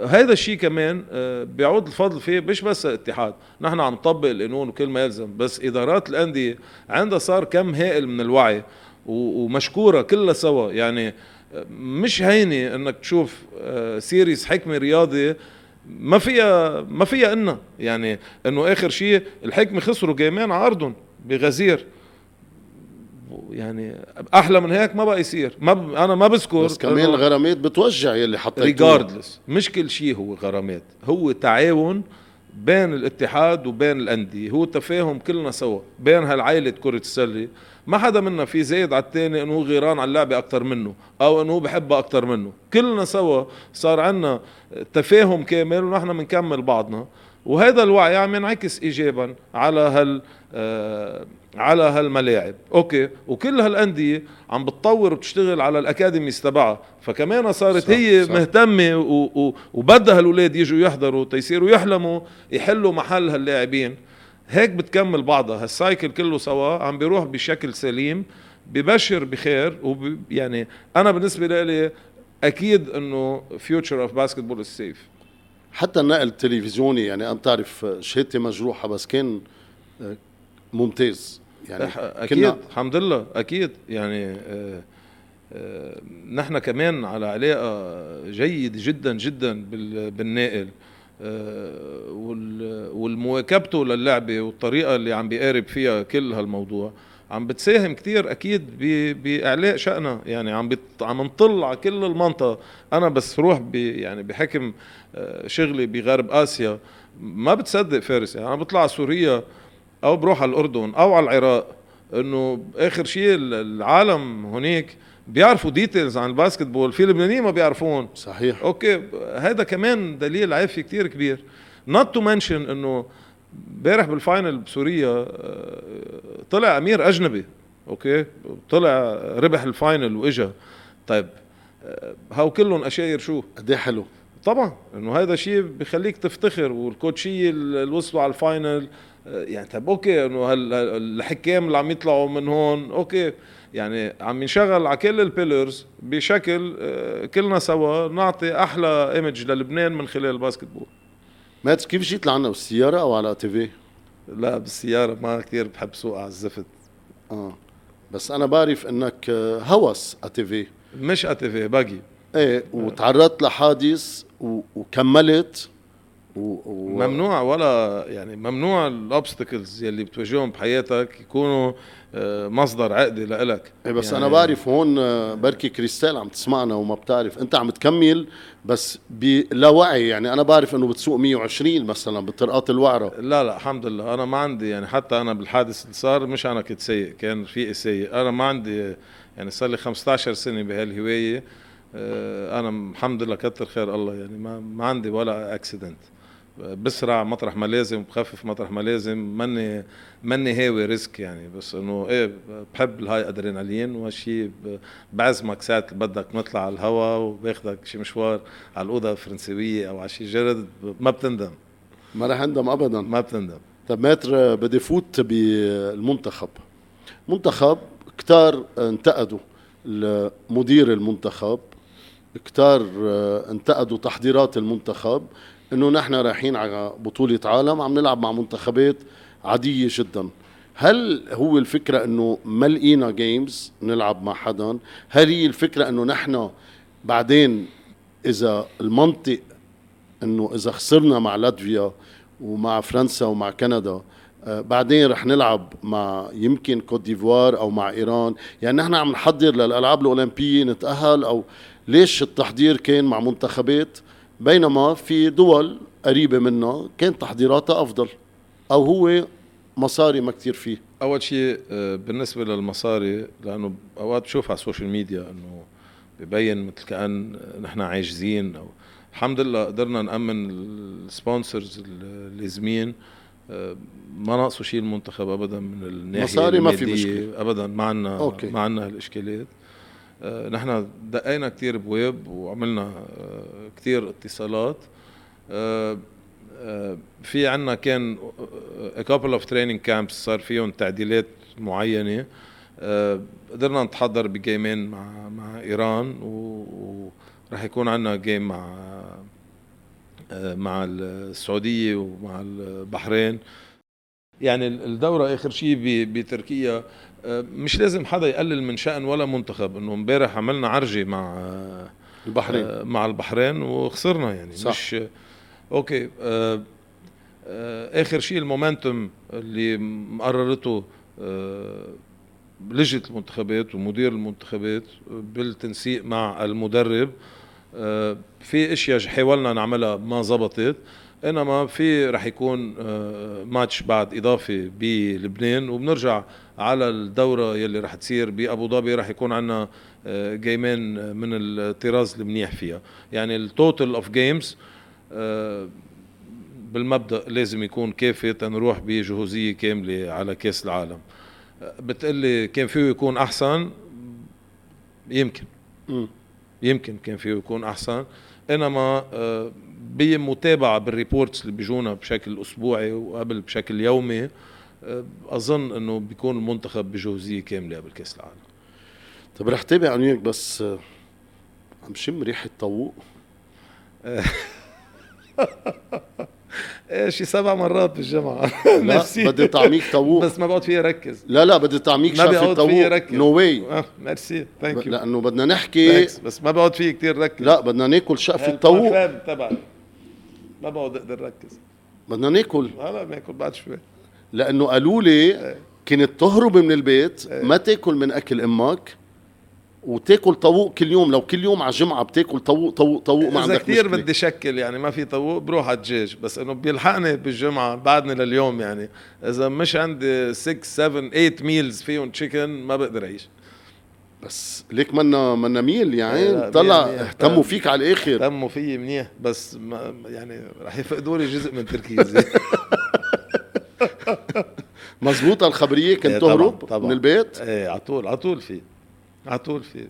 هذا الشيء كمان آه، بيعود الفضل فيه مش بس الاتحاد. نحن عم نطبق القانون وكل ما يلزم بس إدارات الأندية عندها صار كم هائل من الوعي ومشكورة كلها سوا. يعني آه، مش هينه إنك تشوف آه، series حكمة رياضي ما فيها ما فيها إنا يعني إنه آخر شيء الحكمة خسروا جيمين على ارضهم بغزير. يعني أحلى من هيك ما بقى يصير. ما ب... أنا ما بذكر بس كمان الغرامات بتوجع يلي حطيتوها regardless مش كل شيء هو غرامات هو تعاون بين الاتحاد وبين الأندية. هو تفاهم كلنا سوا. بين هالعائلة كرة السلة. ما حدا منا في زايد على الثاني إنه غيران على اللعبة أكثر منه أو إنه بحبها أكثر منه. كلنا سوا صار عنا تفاهم كامل ونحن بنكمل بعضنا. وهذا الوعي عم ينعكس ايجابا على هال آه على هالملاعب. أوكي وكل هالأندية عم بتطور وبتشتغل على الأكاديميز تبعها. فكمان صارت صح، هي صح. مهتمة وبدها هالولاد يجوا يحضروا تيصيروا يحلموا يحلوا محل هاللاعبين. هيك بتكمل بعضها. هال cycle كله سوا عم بيروح بشكل سليم ببشر بخير وب يعني أنا بالنسبة لي أكيد إنه future of basketball is safe حتى النقل التلفزيوني يعني أنا بتعرف شهادتي مجروحة بس كان آه، ممتاز. يعني أكيد كنا الحمد لله أكيد. يعني آه، آه، نحن كمان على علاقة جيد جدا جدا بال- بالناقل آه، وال- والمواكبته للعبة والطريقة اللي عم بيقارب فيها كل هالموضوع. عم بتساهم كتير أكيد بإعلاء شأنها. يعني عم بت... عم نطل على كل المنطقة. أنا بس روح ب... يعني بحكم آه، شغلي بغرب آسيا. ما بتصدق فارس. يعني أنا بطلع على سوريا أو بروح على الأردن أو على العراق. إنه آخر شيء العالم هناك بيعرفوا details عن ال basketball. في لبنانيين ما بيعرفون. صحيح. okay. هذا كمان دليل عافيه كتير كبير. not to mention إنه امبارح بال final بسوريا آه، طلع أمير أجنبي okay؟ طلع ربح ال final وإجا. طيب آه، هاو كلهم أشاير شو؟ قد إيه حلو؟ طبعا إنه هذا شيء بخليك تفتخر والكوتشية اللي وصلوا على ال final آه، يعني طب okay إنه الحكام اللي عم يطلعوا من هون okay. يعني عم ينشغل على كل ال pillars بشكل كلنا سوا نعطي أحلى image للبنان من خلال ال basketball. maître كيف جيت لعنا؟ بالسيارة أو على ATV؟ لا بالسيارة. ما كثير بحب سوق على الزفت. آه. بس أنا بعرف إنك آه، هوس على ATV. مش ATV buggy. إيه وتعرضت لحادث و- وكملت و... و... ممنوع ولا يعني ممنوع ال obstacles يلي بتواجههم بحياتك يكونوا مصدر عقده لإلك. إيه بس يعني أنا بعرف هون آه، بركي كريستال عم تسمعنا وما بتعرف. أنت عم تكمل بس بلا وعي. يعني أنا بعرف إنه بتسوق 120 مثلا بالطرقات الوعرة. لا لا الحمد لله. أنا ما عندي يعني حتى أنا بالحادث اللي صار مش أنا كنت سايق كان رفيقي سايق أنا ما عندي يعني صار لي 15 سنة بهالهواية. آه، أنا الحمد لله كتر خير الله. يعني ما ما عندي ولا accident بسرع مطرح ما لازم بخفف مطرح ما لازم. ماني ماني هاوي risk يعني. بس إنه إيه بحب ال high adrenaline وهالشيء بعزمك ساعة اللي بدك نطلع على الهوا وباخدك شي مشوار على القرنة السودا أو على شي جرد ما بتندم. ما رح أندم ابدا. ما بتندم. طب maître بدي فوت بالمنتخب. منتخب كتار انتقدوا. مدير المنتخب كتار آه، انتقدوا تحضيرات المنتخب. إنه نحن رايحين على بطولة عالم عم نلعب مع منتخبات عادية جدا. هل هو الفكرة إنه ما لقينا games نلعب مع حدا؟ هل هي الفكرة إنه نحن بعدين إذا المنطق إنه إذا خسرنا مع لاتفيا ومع فرنسا ومع كندا آه، بعدين رح نلعب مع يمكن كوت ديفوار أو مع إيران؟ يعني نحن عم نحضر للألعاب الأولمبية نتأهل أو ليش التحضير كان مع منتخبات؟ بينما في دول قريبة منا كانت تحضيراتها أفضل أو هو مصاري ما كتير فيه أول شيء آه، بالنسبة للمصاري لأنه أوقات بشوف على ال social media إنه ببين مثل كأن نحن عاجزين أو الحمد لله قدرنا نأمن ال sponsors اللازمين آه، ما ناقصه شيء المنتخب ابدا من الناحية مصاري ما في. مشكلة. ابدا ما عندنا. ما عندنا هالإشكاليات نحن دقينا كتير بويب وعملنا آه، كتير اتصالات. آه، آه، في عنا كان a couple of training camps صار فيهم تعديلات معينة. آه، قدرنا نتحضر بجيمين مع مع إيران وراح يكون عنا جيم مع آه، مع السعودية ومع البحرين. يعني الدورة آخر شيء بتركيا آه، مش لازم حدا يقلل من شأن ولا منتخب. إنه امبارح عملنا عرجة مع آه، البحرين. آه، مع البحرين وخسرنا يعني. صح. مش أوكي آه، آه، آخر شيء المومنتوم اللي مقررته آه، لجنة المنتخبات ومدير المنتخبات بالتنسيق مع المدرب آه، في أشياء حاولنا نعملها ما زبطت. إنما في رح يكون آه، ماتش بعد إضافي بلبنان وبنرجع على الدورة يلي رح تصير بأبو ظبي. رح يكون عندنا game ين من الطراز المنيح فيها. يعني ال total of games بالمبدأ لازم يكون كافي تنروح بجهوزية كاملة على كأس العالم. آه، بتقلي كان فيه يكون أحسن؟ يمكن. يمكن كان فيه يكون أحسن. إنما آه، بمتابعه بال reports اللي بيجونا بشكل أسبوعي وقبل بشكل يومي آه، أظن إنه بيكون المنتخب بجهوزية كاملة قبل كأس العالم. طب رح تابع عن وياك بس آه، عم شم ريحة طوق إيه شي سبع مرات بالجامعة لا بدي طعميك طوق بس ما بقعد فيها ركز. لا لا بدي طعميك ما شافي طوق فيي ركز. no way merci. thank you لأنه بدنا نحكي. بس ما بقعد فيه كتير ركز. لا بدنا ناكل شقفة طوق هالفهم تبعي. ما بقعد أقدر ركز بدنا ناكل. هلا بناكل بعد شوي. لأنه قالوا لي كنت تهرب من البيت ما تاكل من أكل أمك وتاكل طوق كل يوم. لو كل يوم على جمعه بتاكل طوق طوق طوق ما عندك كثير بدي شكل يعني ما في طوق بروح على الدجاج. بس إنه بيلحقني بالجمعة بعدني لليوم يعني. إذا مش عندي 6 7 8 ميلز فيهم تشيكن ما بقدر أعيش. بس ليك منا منا ميل عين طلع. اهتموا فيك على الآخر تموا فيي منيح بس ما يعني رح يفقدوا لي جزء من تركيزي مزبوطه الخبرية إيه، كنت طبعاً، تهرب طبعاً. من البيت إيه على طول على طول في على طول في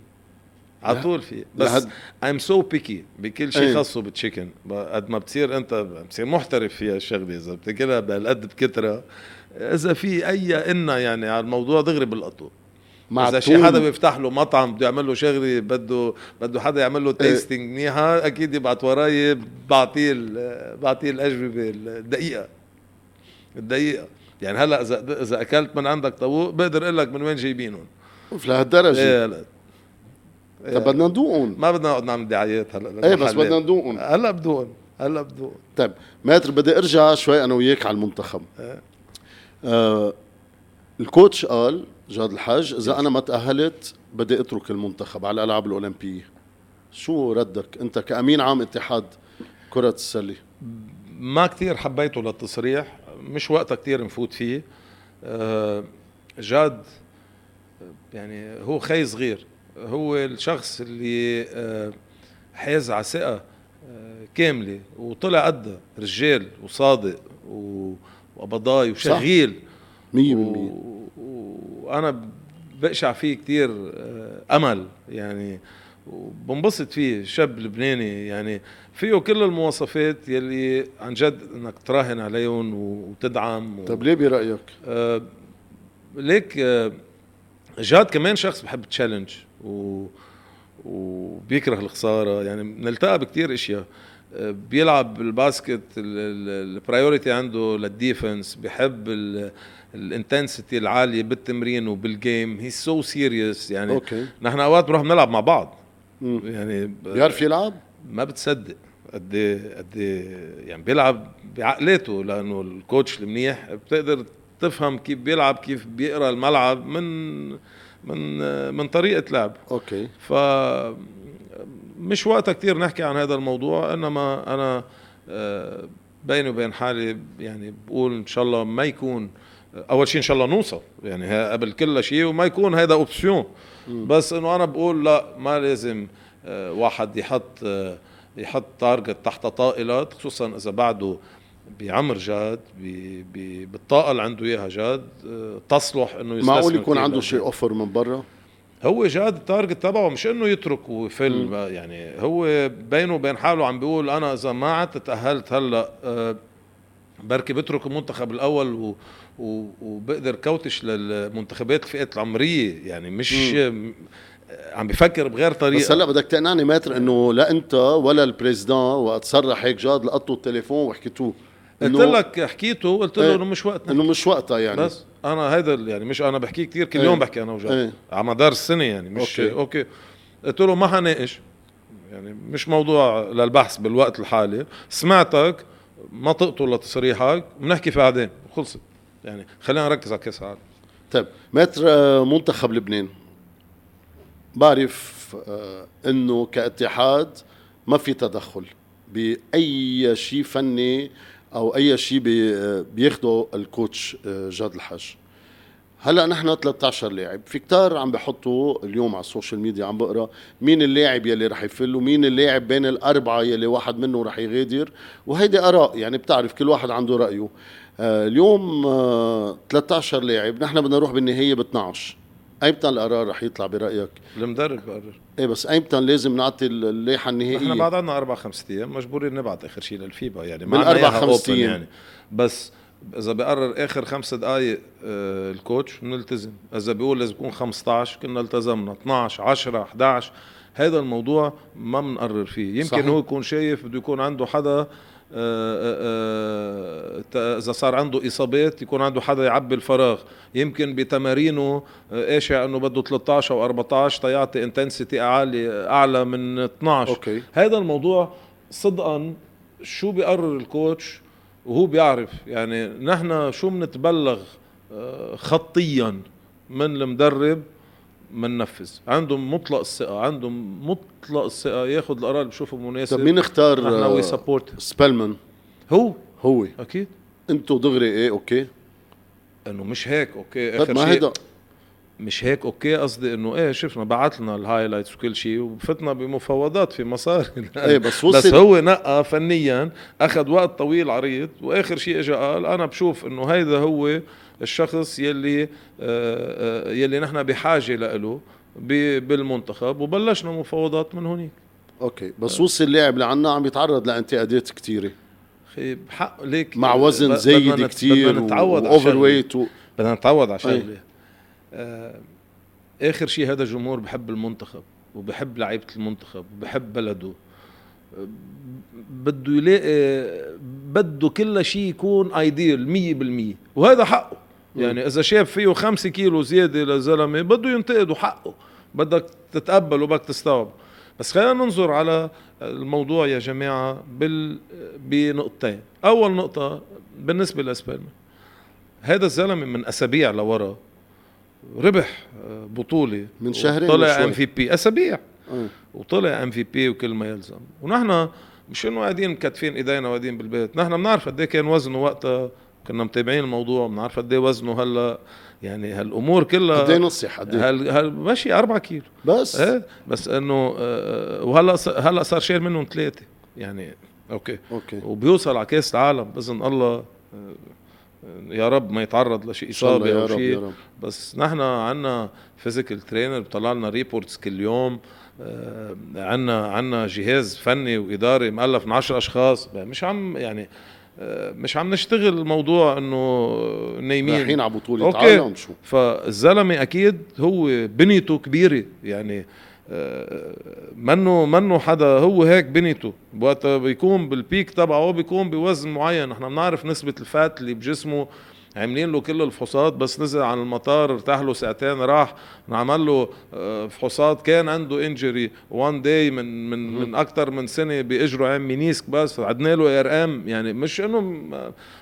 على. طول في بس I'm so picky بكل شيء إيه. خاصه بالتشيكن قد ما بتصير انت بتصير محترف فيها الشغلة إذا بتاكلها بهالقد بكتره إذا في أي إنا يعني على الموضوع دغري بالقطو مع إذا شي. حدا بيفتح له مطعم بده يعمل له شغلة بده بده حدا يعمل له تيستينج منيحه أكيد يبعت وراي بعطيه بعطيه الأجوبة الدقيقه الدقيقه يعني هلأ إذا إذا أكلت من عندك طاووق بقدر أقول لك من وين جايبينهم. أوف لهالدرجة. إيه هلأ. طب بدنا ندوقهم. ما بدنا نقعد نعمل دعايات هلأ إيه بس. بدنا ندوقهم. هلأ بدون هلأ بدون طيب ماتر بدي أرجع شوي أنا وياك على المنتخب. إيه. آه الكوتش قال جاد الحاج إذا أنا ما تأهلت بدي أترك المنتخب على الألعاب الأولمبية. شو ردك؟ أنت كأمين عام اتحاد كرة السلة. ما كتير حبيته للتصريح مش وقتها كتير نفوت فيه. آه، جاد يعني هو خي صغير. هو الشخص اللي آه، حاز على ثقة آه، كاملة وطلع قدها رجال وصادق وقبضاي وشغيل. مية و- بالمية. و- وأنا بقشع فيه كتير آه، أمل يعني وبنبسط فيه. شاب لبناني يعني فيه كل المواصفات يلي عن جد إنك تراهن عليهم وتدعم و... طب ليه برأيك؟ آه ليك آه جاد كمان شخص بحب تشالنج و وبيكره الخسارة. يعني بنلتقى بكتير إشياء. آه، بيلعب ال basket ال priority عنده لل defense بحب ال intensity العالية بالتمرين وبال game هي so serious يعني okay. نحن أوقات بنروح بنلعب مع بعض. مم. يعني بيعرف يلعب؟ ما بتصدق. قد إيه قد إيه يعني بيلعب بعقلاته لأنه ال coach المنيح. بتقدر تفهم كيف بيلعب كيف بيقرأ الملعب من من من طريقة لعب. okay. ف مش وقتها كتير نحكي عن هذا الموضوع إنما أنا آه، بيني وبين حالي يعني بقول إن شاء الله ما يكون أول شيء إن شاء الله نوصل يعني قبل كل شيء وما يكون هذا option بس إنه أنا بقول لا ما لازم آه، واحد يحط آه، يحط target تحت طائلات خصوصا إذا بعده بعمر جاد بالطاقة اللي عنده إياها جاد تصلح إنه يستثمر معقول يكون عنده. شيء offer من برا؟ هو جاد ال target تبعه مش إنه يترك ويفل يعني هو بينه وبين حاله عم بيقول أنا إذا ما عدت تأهلت هلأ آه، بركي بترك المنتخب الأول و و- وبقدر coach للمنتخبات الفئات العمرية يعني مش آه، عم بفكر بغير طريقة. بس هلأ بدك تقنعني maître إنه لا أنت ولا ال président وقت صرح هيك جاد لقطوا التليفون وحكيتوه. قلت لك حكيته قلت له إيه. إنه مش وقتنا إنه مش وقتها يعني بس أنا ال- يعني مش أنا بحكي كثير كل إيه. يوم بحكي أنا وجاد إيه. على مدار السنة يعني مش. okay, okay. قلت له ما حناقش يعني مش موضوع للبحث بالوقت الحالي سمعتك ما تقتل لتصريحك بنحكي في بعدين وخلصت يعني خلينا نركز على كاس العالم طيب maître آه، منتخب لبنان بعرف آه، إنه كاتحاد ما في تدخل بأي شيء فني أو أي شيء بي- آه، بياخده ال coach آه، جاد الحاج. هلأ نحن 13 لاعب. في كتار عم بحطوا اليوم على ال social media عم بقرأ مين اللاعب يلي رح يفل ومين اللاعب بين الأربعة يلي واحد منه رح يغادر. وهيدي آراء يعني بتعرف كل واحد عنده رأيه. آه اليوم آه 13 لاعب نحن بدنا نروح بالنهاية ب 12 ايمتى القرار رح يطلع برأيك؟ المدرب بقرر إيه بس ايمتى لازم نعطي اللائحة النهائية. نحن بعد عنا أربع خمس أيام مجبورين نبعت آخر شيء للفيبا يعني. أربع إياها خمس أيام. يعني. بس إذا بقرر آخر خمس دقائق آه ال coach بنلتزم إذا بيقول لازم يكون 15 كنا التزمنا. 12 10 11 هذا الموضوع ما بنقرر فيه. يمكن صحيح. هو يكون شايف بده يكون عنده حدا إذا صار عنده إصابات يكون عنده حدا يعبي الفراغ. يمكن بتمارينه آه، قاشع إنه بده 13 أو 14 تيعطي intensity أعلى أعلى من 12 okay. هذا الموضوع صدقا شو بيقرر الكوتش؟ وهو بيعرف. يعني نحن شو بنتبلغ آه، خطيا من المدرب؟ مننفذ عندهم مطلق الثقة عندهم مطلق الثقة ياخذ القرار اللي بشوفه مناسب. طب مين اختار وي آه، سبورت سبيلمان هو؟ هو. أكيد. أنتوا دغري إيه؟ أوكي. أنه مش هيك أوكي آخر ما شيء. هيدا مش هيك أوكي قصدي إنه إيه شفنا بعت لنا الهايلايتس وكل شيء وفتنا بمفاوضات في مصاري إيه بس بس وصل هو نقى فنيا أخذ وقت طويل عريض وآخر شيء اجى قال أنا بشوف إنه هيدا هو الشخص يلي آه، آه، يلي نحن بحاجة له بالمنتخب وبلشنا مفاوضات من هونيك أوكي بس وصل اللاعب لعنا عم يتعرض لانتقادات كثيره أخي بحق ليك مع وزن زايد كثير بدنا نتعود شغلة. ويت. بدنا نتعود على. شغلة آخر شيء هذا الجمهور بحب المنتخب وبحب لعيبة المنتخب وبحب بلده. آه، بده يلاقي بده كل شيء يكون ايديال 100% وهذا حقه. يعني إذا شاف فيه خمسة كيلو زيادة لزلمة بده ينتقد وحقه بدك تتقبل وبدك تستوعب. بس خلينا ننظر على الموضوع يا جماعة بال بنقطتين. أول نقطة بالنسبة لإسبانيا هذا الزلمة من أسابيع لورا ربح آه، بطوله من شهرين طلع. ام في بي أسابيع. آه. وطلع MVP وكل ما يلزم. ونحن مش إنه قاعدين مكتفين إيدينا وقاعدين بالبيت. نحن بنعرف قد إيه كان وزنه وقتها. كنا متابعين الموضوع بنعرف قد إيه وزنه هلأ. يعني هالأمور كلها قد إيه نصح قد إيه؟ هل هل ماشي 4 كيلو. بس. إيه؟ بس إنه آه، وهلأ هلأ صار شايل منهم ثلاثة. يعني أوكي. أوكي. وبيوصل على كأس العالم بإذن الله. آه، يا رب ما يتعرض لشيء إصابة أو شيء. بس نحن عنا physical trainer بيطلع لنا reports كل يوم. آه، عنا عنا جهاز فني وإداري مؤلف من 10 أشخاص. مش عم يعني آه، مش عم نشتغل الموضوع إنه نايمين. رايحين على أوكي. عالم شو؟ فالزلمة أكيد هو بنيته كبيرة. يعني آه، منه منه حدا؟ هو هيك بنيته. وقت بيكون بال peak تبعه بيكون بوزن معين. نحن بنعرف نسبة ال fat اللي بجسمه. عاملين له كل الفحوصات بس نزل عن المطار ارتاح له ساعتين راح. نعمل له آه، فحوصات. كان عنده injury one day من من من أكثر من سنة بإجره عم ménisque بس. عدنا له IRM يعني مش إنه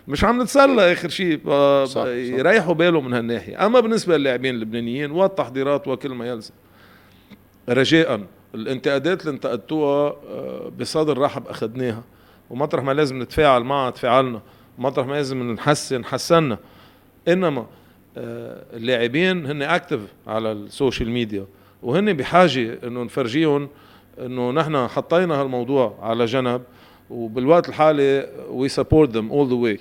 مش عم نتسلى آخر شيء. يريحوا باله من هالناحية. أما بالنسبة للاعبين اللبنانيين والتحضيرات وكل ما يلزم. رجاء الانتقادات اللي انتقدتوها آه، بصدر رحب اخذناها ومطرح ما لازم نتفاعل معها تفاعلنا. مطرح ما لازم نحسن حسنا إنما آه، اللاعبين هن اكتف على السوشيال ميديا. وهن بحاجة إنه نفرجيهم إنه نحن حطينا هالموضوع على جنب. وبالوقت الحالي وي سبورت ذم اول ذا واي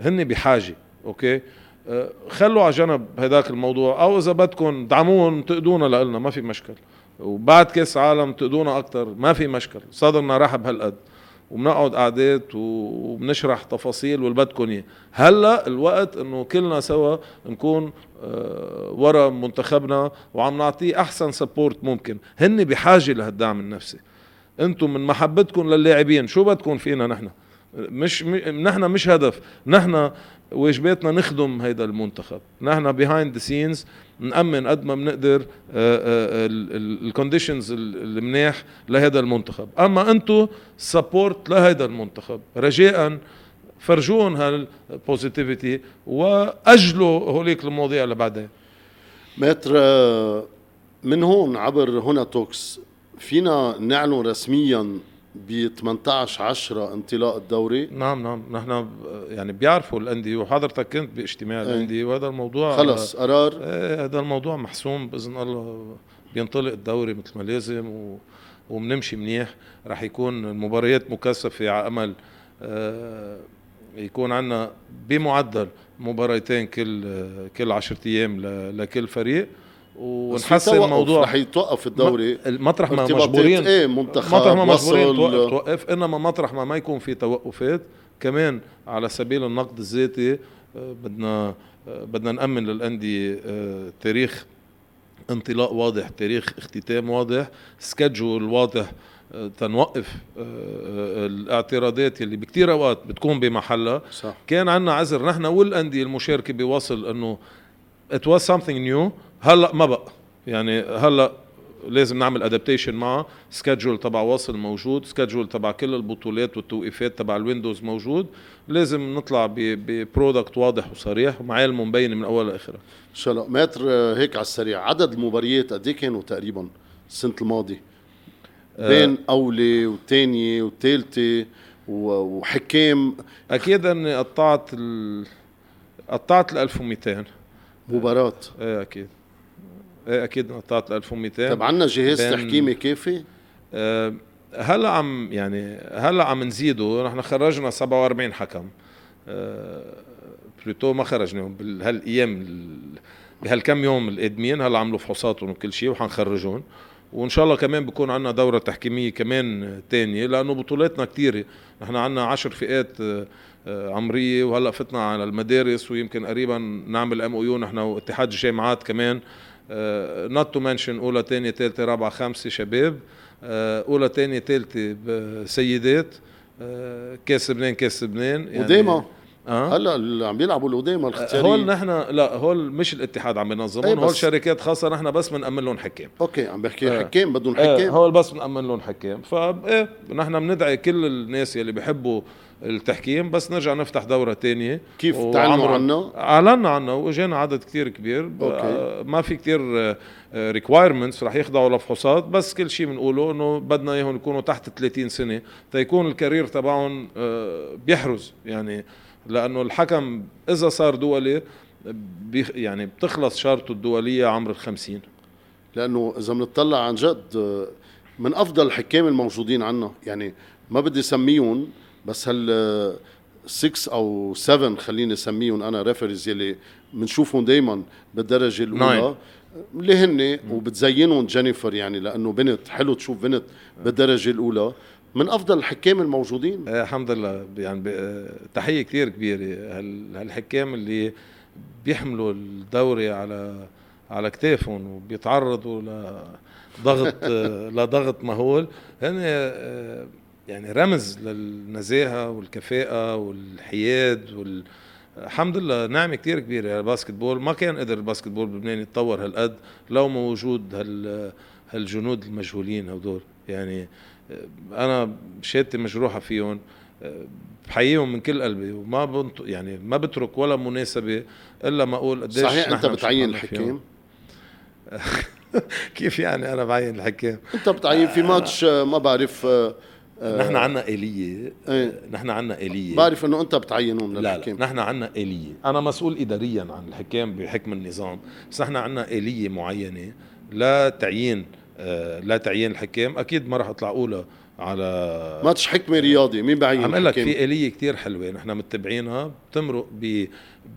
هن بحاجة أوكي؟ آه، خلوا على جنب هذاك الموضوع. أو إذا بدكم دعموهم تقدونا لنا ما في مشكل. وبعد كاس عالم تقدونا أكثر ما في مشكل صدرنا رحب هالقد وبنقعد قعدات وبنشرح تفاصيل واللي بدكم إياه. هلأ الوقت إنه كلنا سوا نكون آه، ورا منتخبنا وعم نعطيه أحسن support ممكن. هن بحاجة لهالدعم النفسي. أنتم من محبتكم للاعبين شو بدكم فينا نحن؟ مش نحن مش هدف. نحن واجباتنا نخدم هيدا المنتخب. نحن behind the scenes نأمن قد ما بنقدر ال conditions المنيح لهذا المنتخب. أما أنتم support لهذا المنتخب. رجاء فرجون هال positivity وأجلوا هوليك المواضيع لبعدين متر آه، من هون عبر هنا توكس فينا نعلن رسميا ب 18 10 انطلاق الدوري؟ نعم نعم. نحن يعني بيعرفوا الأندية وحضرتك كنت باجتماع إيه. الأندية وهذا الموضوع خلص قرار؟ إيه هذا الموضوع محسوم بإذن الله. بينطلق الدوري مثل ما لازم و وبنمشي منيح. رح يكون المباريات مكثفة على أمل آه يكون عندنا بمعدل مباراتين كل كل 10 أيام لكل فريق. ونحسن الموضوع رح يتوقف الدوري. مطرح ما مجبورين إيه منتخب مطرح ما مجبورين توقف, توقف. إنما مطرح ما ما يكون في توقفات. كمان على سبيل النقد الذاتي آه، بدنا آه، بدنا نأمن للأندية آه، تاريخ انطلاق واضح تاريخ اختتام واضح schedule واضح تنوقف الاعتراضات اللي بكتير أوقات بتكون بمحلها. صح. كان عندنا عذر. نحن والأندية المشاركة بوصل إنه it was something new. هلا ما بقى. يعني هلا لازم نعمل adaptation معه. schedule تبع وصل موجود. schedule تبع كل البطولات والتوقيفات تبع ال windows موجود. لازم نطلع ببرودكت واضح وصريح ومعالمه مبينه من أول لاخرها إن شاء الله. متر هيك على السريع. عدد المباريات قد إيه كانوا تقريبا السنة الماضية؟ آه. بين أولى وثانيه وثالثه وحكام. أكيد أني قطعت ال... قطعت ال 1200 مباراة. إيه أكيد. إيه أكيد نطات 1200 طب عندنا جهاز تحكيمي كافي؟ أه هلا عم يعني هلا عم نزيده. نحن خرجنا 47 حكم. أه بلوتو ما خرجناهم بهالايام بهالكم يوم القادمين هلا عملوا فحوصاتهم وكل شيء وحنخرجهم. وإن شاء الله كمان بكون عندنا دورة تحكيمية كمان تانية لأنه بطولاتنا كثيره نحن عندنا عشر فئات آه، آه، عمرية وهلا فتنا على المدارس ويمكن قريبا نعمل MOU نحن واتحاد الجامعات كمان. not to mention أولى ثانية ثالثه رابعة خامسه شباب. آه، أولى ثانية ثالثه سيدات. آه، كاس لبنان كاس لبنان يعني أه؟ هلا اللي عم بيلعبوا القدامى الاختياريه هول نحن لا هول مش الاتحاد عم بينظمون أيه هول شركات خاصة نحن بس بنأمن لهم حكام أوكي عم بحكي أه. حكام بدهم حكام أه هول بس بنأمن لهم حكام فايه نحن بندعي كل الناس يلي بيحبوا التحكيم بس نرجع نفتح دورة تانية كيف تعلنوا عنه؟ أعلنا عنه وإجانا عدد كتير كبير أوكي. ما في كتير requirements رح يخضعوا لفحوصات بس كل شيء بنقوله إنه بدنا إياهم يكونوا تحت 30 سنة تيكون ال career تبعهم آه، بيحرز يعني لأنه الحكم إذا صار دولي يعني بتخلص شارته الدولية عمر الخمسين. لأنه إذا بنطلع عن جد من أفضل الحكام الموجودين عنا يعني ما بدي أسميهم بس هال 6 أو 7 خليني أسميهم أنا referees يلي بنشوفهم دائما بالدرجة الأولى. اللي هن وبتزينهم جينيفر يعني لأنه بنت حلو تشوف بنت بالدرجة الأولى. من أفضل الحكام الموجودين. آه الحمد لله. يعني آه، تحية كثير كبيرة. هالحكام اللي بيحملوا الدوري على على كتافهم وبيتعرضوا لضغط آه، لضغط مهول هن يعني رمز للنزاهة والكفاءة والحياد وال الحمد لله. نعمة كثير كبيرة ال basketball ما كان قدر ال basketball بلبنان يتطور هالقد لو موجود هال هالجنود المجهولين هدول. يعني أنا شهادتي مجروحه فيهم بحييهم من كل قلبي وما بنط يعني ما بترك ولا مناسبة إلا ما أقول قديش صحيح أنت بتعين الحكام كيف يعني أنا بعين الحكام أنت بتعين في ماتش ما بعرف نحن عنا آلية. إيه؟ نحن عنا آلية. بعرف إنه أنت بتعينهم للحكام لا, لا نحن عنا آلية. أنا مسؤول اداريا عن الحكام بحكم النظام. بس نحن عنا آلية معينة لا تعيين آه لا تعيين الحكام. أكيد ما راح أطلع اقولها على ماتش حكمة رياضي. مين بعين عم لك؟ في آلية كتير حلوة نحن متبعينها بتمرق ب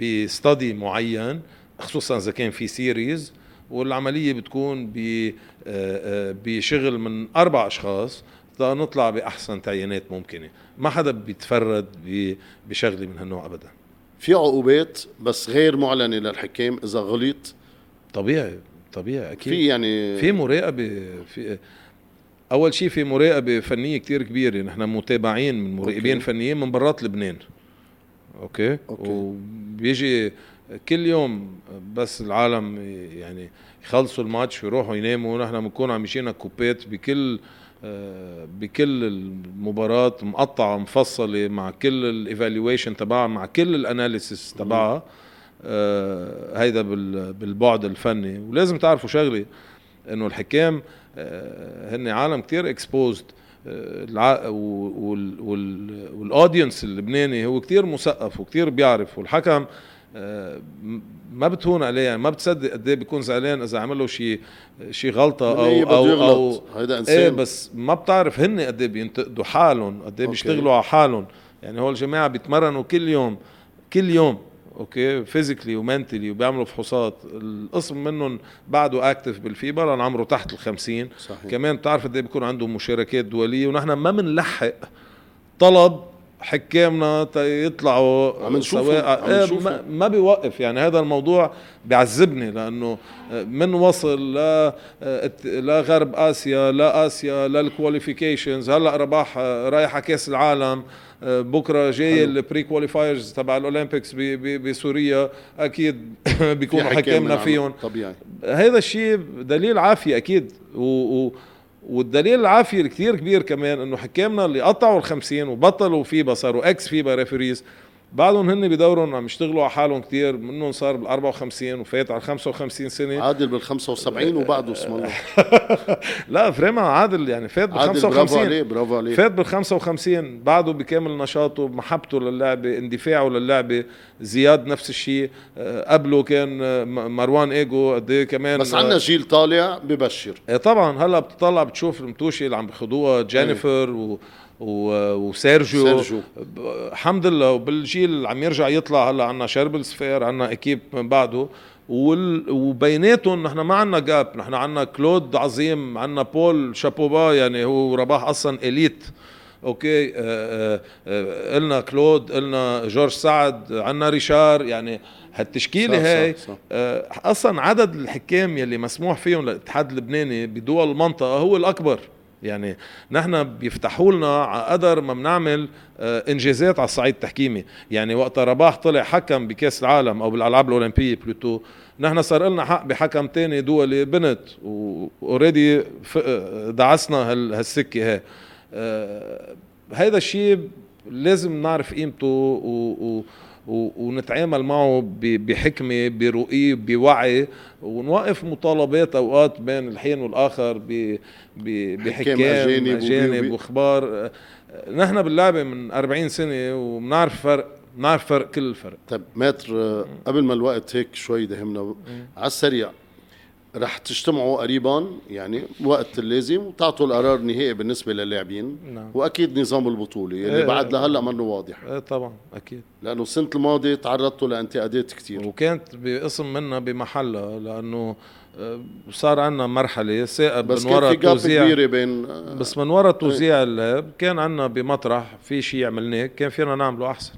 بستادي معين خصوصا إذا كان في سيريز والعملية بتكون ب آه، آه، بشغل من أربع أشخاص نطلع بأحسن تعيينات ممكنة. ما حدا بيتفرد ب- بشغلة من هالنوع ابدا. في عقوبات بس غير معلنة للحكام إذا غلط؟ طبيعي. طبيعي أكيد في يعني في مراقبة في أول شيء في مراقبة فنية كتير كبيرة نحن متابعين من مراقبين أوكي. فنيين من برات لبنان أوكي, أوكي. وبيجي كل يوم بس العالم يعني يخلصوا الماتش ويروحوا يناموا ونحن بنكون عم يجينا cut-ات بكل آه، بكل المباراة مقطعة مفصلة مع كل ال evaluation تبعها مع كل ال analysis تبعها هيدا بال- بالبعد الفني. ولازم تعرفوا شغله إنه الحكام آه، هن عالم كتير exposed وال audience اللبناني هو كتير مثقف وكتير بيعرف. والحكم آه، ما بتهون عليه. يعني ما بتصدق قد إيه بيكون زعلان إذا عمل له شيء شيء غلطة أو أو أو هيدا إنسان. إيه بس ما بتعرف هن قد إيه بينتقدوا حالهم قد إيه. بيشتغلوا على حالهم. يعني هو الجماعه بيتمرنوا كل يوم كل يوم. أوكي؟ physically و mentally وبيعملوا فحوصات. القسم منهم بعده active بالفيبا لأن عمره تحت ال 50 صحيح. كمان بتعرف قد إيه بيكون عندهم مشاركات دولية. ونحن ما بنلحق طلب حكامنا يطلعوا عم إيه نشوفهم. ما, ما بيوقف يعني. هذا الموضوع بيعذبني لأنه من وصل ل لغرب آسيا لا آسيا لل qualifications هلأ رباح رايح على كأس العالم. بكرة جاي. ال pre-qualifiers تبع الأولمبيكس بسوريا. أكيد بيكونوا حكامنا من فيهم. طبيعي. هذا الشيء دليل عافية أكيد. و... و... والدليل العافية الكثير كبير كمان إنه حكامنا اللي قطعوا ال 50 وبطلوا فيبا صاروا ex FIBA referees بعدهم هن بدورهم عم يشتغلوا على حالهم كثير منهم صار بال 54 وفات على 55 سنة. عادل بال 75 وبعده اسم الله. لا فريما عادل يعني فات بال عادل برافو 55 عليه برافو عليه. فات بال 55 بعده بكامل نشاطه محبته للعبة اندفاعه للعبة زياد نفس الشيء. آه، قبله كان آه، مروان إيجو قد إيه كمان بس آه، عندنا جيل طالع ببشر. إيه طبعا هلأ بتطلع بتشوف الماتشات اللي عم بياخدوها جينيفر و و- وسيرجيو سيرجيو. الحمد لله. وبالجيل عم يرجع يطلع هلا عنا شربل سفير عنا équipe من بعده. وال... وبيناتهم نحن ما عنا gap نحن عنا كلود عظيم عنا بول شابوبا يعني هو رباح أصلا elite. أوكي؟ آه آه آه قلنا كلود قلنا جورج سعد عنا ريشار يعني هالتشكيلة صح، هاي صح، صح. أصلا عدد الحكام يلي مسموح فيهم للاتحاد اللبناني بدول المنطقة هو الأكبر. يعني نحن بيفتحوا لنا على قدر ما بنعمل آه، انجازات على الصعيد التحكيمي. يعني وقت رباح طلع حكم بكأس العالم أو بالألعاب الأولمبية plutôt نحن صار لنا حق بحكم تاني دولي بنت و already دعسنا هال- هالسكة آه، هيدا الشيء لازم نعرف قيمته و و- ونتعامل معه بحكمة برؤية بوعي ونوقف مطالبات أوقات بين الحين والآخر بحكام أجانب أجانب, وأخبار. نحن باللعبة من 40 سنة وبنعرف فرق بنعرف فرق كل الفرق. طيب ماتر قبل ما الوقت هيك شوي دهمنا على السريع رح تجتمعوا قريبا يعني وقت اللازم وتعطوا القرار النهائي بالنسبة للاعبين. نعم. وأكيد نظام البطولة اللي إيه. بعد لهلأ منه واضح. إيه طبعا أكيد. لأنه السنة الماضية تعرضتوا لانتقادات كثير وكانت بقسم منا بمحلها لأنه آه، صار عندنا مرحلة ثائب بس من وراء توزيع. كبيرة بين آه، بس من وراء توزيع اللعب كان عندنا بمطرح في شيء عملناه كان فينا نعمله أحسن.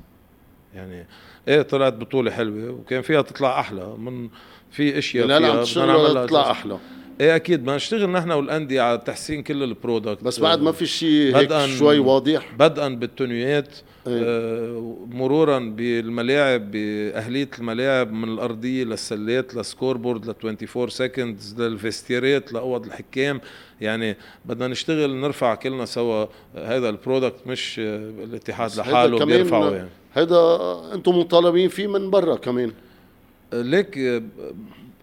يعني إيه طلعت بطولة حلوة وكان فيها تطلع أحلى. من في أشياء تشتغلوا نعملها تطلع. أحلى. إيه أكيد. بدنا نشتغل نحن والأندية على تحسين كل البرودكت. بس بعد ما في شيء هيك شوي واضح. بدءا بالتنويات إيه. آه مرورا بالملاعب بأهلية الملاعب من الأرضية للسلات لل score board ل 24 seconds لل vestiaire-ات لأوض الحكام. يعني بدنا نشتغل نرفع كلنا سوا. هذا ال product مش آه، الاتحاد لحاله بيرفعه يعني. هيدا أنتم مطالبين فيه من برا كمان. ليك آه،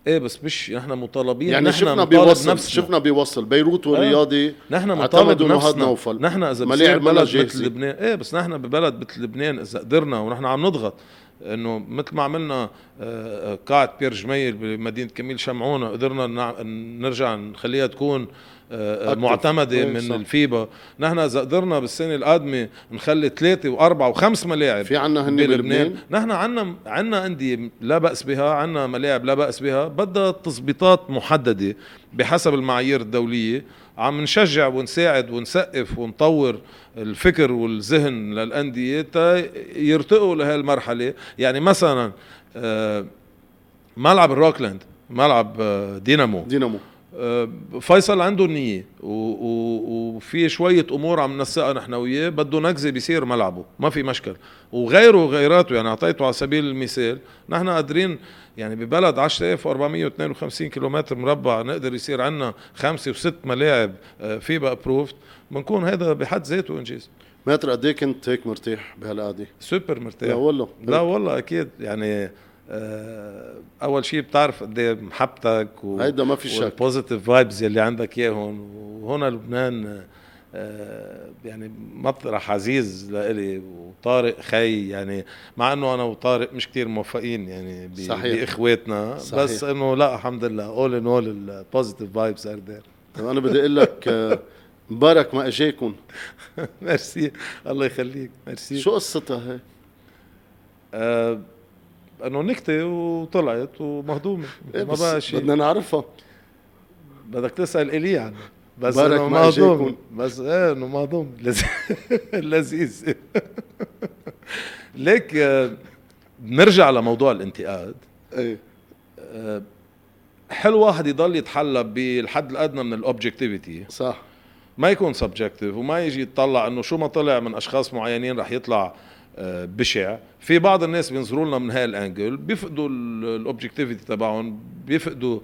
إيه بس مش نحن مطالبين يعني نحن شفنا بيوصل نفسنا شفنا بيوصل بيروت والرياضي نحن مطالب هاد نفسنا نوفل. نحن إذا بصير بلد. مثل لبنان إيه بس نحن ببلد مثل لبنان إذا قدرنا ونحن عم نضغط إنه مثل ما عملنا آه، قاعة بير جميل بمدينة كميل شمعونة قدرنا نرجع نخليها تكون آه،. معتمدة إيه، من صح. الفيبا. نحن إذا قدرنا بالسنة القادمة نخلي ثلاثة وأربعة وخمس ملاعب في عنا هن بلبنان. نحن عنا عنا أندية لا بأس بها عنا ملاعب لا بأس بها. بدها تظبيطات محددة بحسب المعايير الدولية. عم نشجع ونساعد ونسقف ونطور الفكر والذهن للأندية تا يرتقوا لهالمرحلة. يعني مثلا آه، ملعب الروكلاند ملعب آه، دينامو. دينامو. آه، فيصل عنده النية وفي شوية أمور عم ننسقها نحن وياه بده نكزة بيصير ملعبه ما في مشكل. وغيره وغيراته يعني أعطيته على سبيل المثال نحن قادرين يعني ببلد 10452 كيلومتر مربع نقدر يصير عندنا خمسة وست ملاعب آه، فيبا approved بنكون هذا بحد ذاته إنجاز. ماتر قد إيه كنت هيك مرتاح بهالقعدة؟ سوبر لا مرتاح والله. لا والله أكيد. يعني آه، أول شيء بتعرف قد إيه محبتك و... هيدا ما في شك. وال positive vibes يلي عندك إياهم. وهنا لبنان آه، يعني مطرح عزيز لإلي وطارق خي. يعني مع إنه أنا وطارق مش كتير موفقين يعني ب- صحيح. بإخواتنا. صحيح. بس إنه لا الحمد لله. اول ان اول ال positive vibes are there طيب أنا بدي أقول لك آه، مبارك ما إجاكم. ميرسي الله يخليك. ميرسي شو قصتها هي؟ آه أنه نكتة وطلعت ومهضومة. إيه ما بقى شيء. بدنا نعرفها. بدك تسأل إلي عنه بس بارك إنه مهضوم. بس إيه إنه مهضوم لذ- لذيذ. ليك آه، بنرجع لموضوع الانتقاد. إيه. آه، حلو واحد يضل يتحلى بالحد الأدنى من ال objectivity صح. ما يكون subjective وما يجي يتطلع إنه شو ما طلع من أشخاص معينين رح يطلع آه، بشع. في بعض الناس بينظروا لنا من هاي ال angle بيفقدوا ال objectivity تبعهم بيفقدوا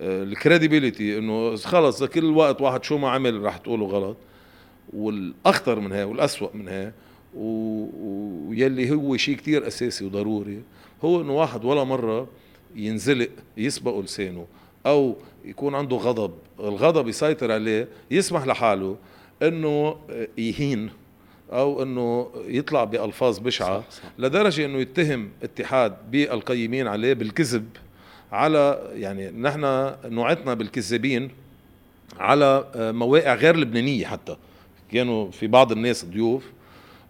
ال credibility إنه خلص كل وقت واحد شو ما عمل رح تقوله غلط. والأخطر من هاي والأسوأ من هاي ويلي هو شيء كتير أساسي وضروري هو إنه واحد ولا مرة ينزلق يسبق لسانه أو يكون عنده غضب. الغضب يسيطر عليه يسمح لحاله إنه يهين. أو إنه يطلع بألفاظ بشعة صح، صح. لدرجة إنه يتهم اتحاد بالقيمين عليه بالكذب على يعني نحن نوعتنا بالكذابين على آه، مواقع غير لبنانية حتى. كانوا في بعض الناس ضيوف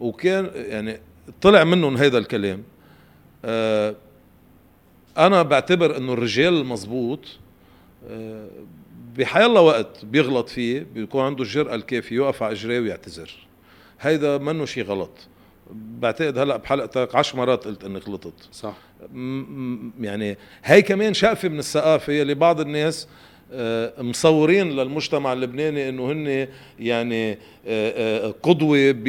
وكان يعني طلع منهم هذا الكلام. آه، أنا بعتبر إنه الرجال المزبوط آه، بحيالله وقت بيغلط فيه بيكون عنده الجرأة الكافية يوقف على اجريه ويعتذر. هيدا منه شيء غلط. بعتقد هلأ بحلقتك عشر مرات قلت اني غلطت. صح. يعني هي كمان شقفه من الثقافة اللي بعض الناس آه، مصورين للمجتمع اللبناني إنه هن يعني آه، آه، قدوة ب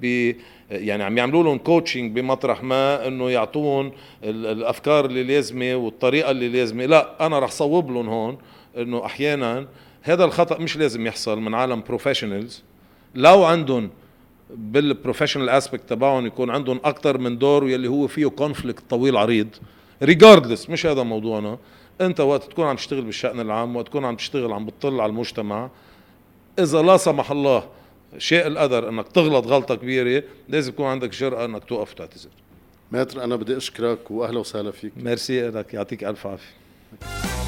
ب يعني عم يعملوا لهم coaching بمطرح ما إنه يعطوهم ال- الأفكار اللي لازمة والطريقة اللي لازمة. لا أنا رح صوب لهم هون إنه أحيانا هذا الخطأ مش لازم يحصل من عالم professionals لو عندهم بال professional aspect تبعهم يكون عندهم أكثر من دور يلي هو فيه conflict طويل عريض. regardless مش هذا موضوعنا. أنت وقت تكون عم تشتغل بالشأن العام وقت تكون عم تشتغل عم بتطل على المجتمع إذا لا سمح الله شاء القدر إنك تغلط غلطة كبيرة لازم يكون عندك جرأة إنك توقف وتعتذر. ماتر أنا بدي أشكرك واهلا وسهلا فيك. ميرسي لك يعطيك ألف عافية.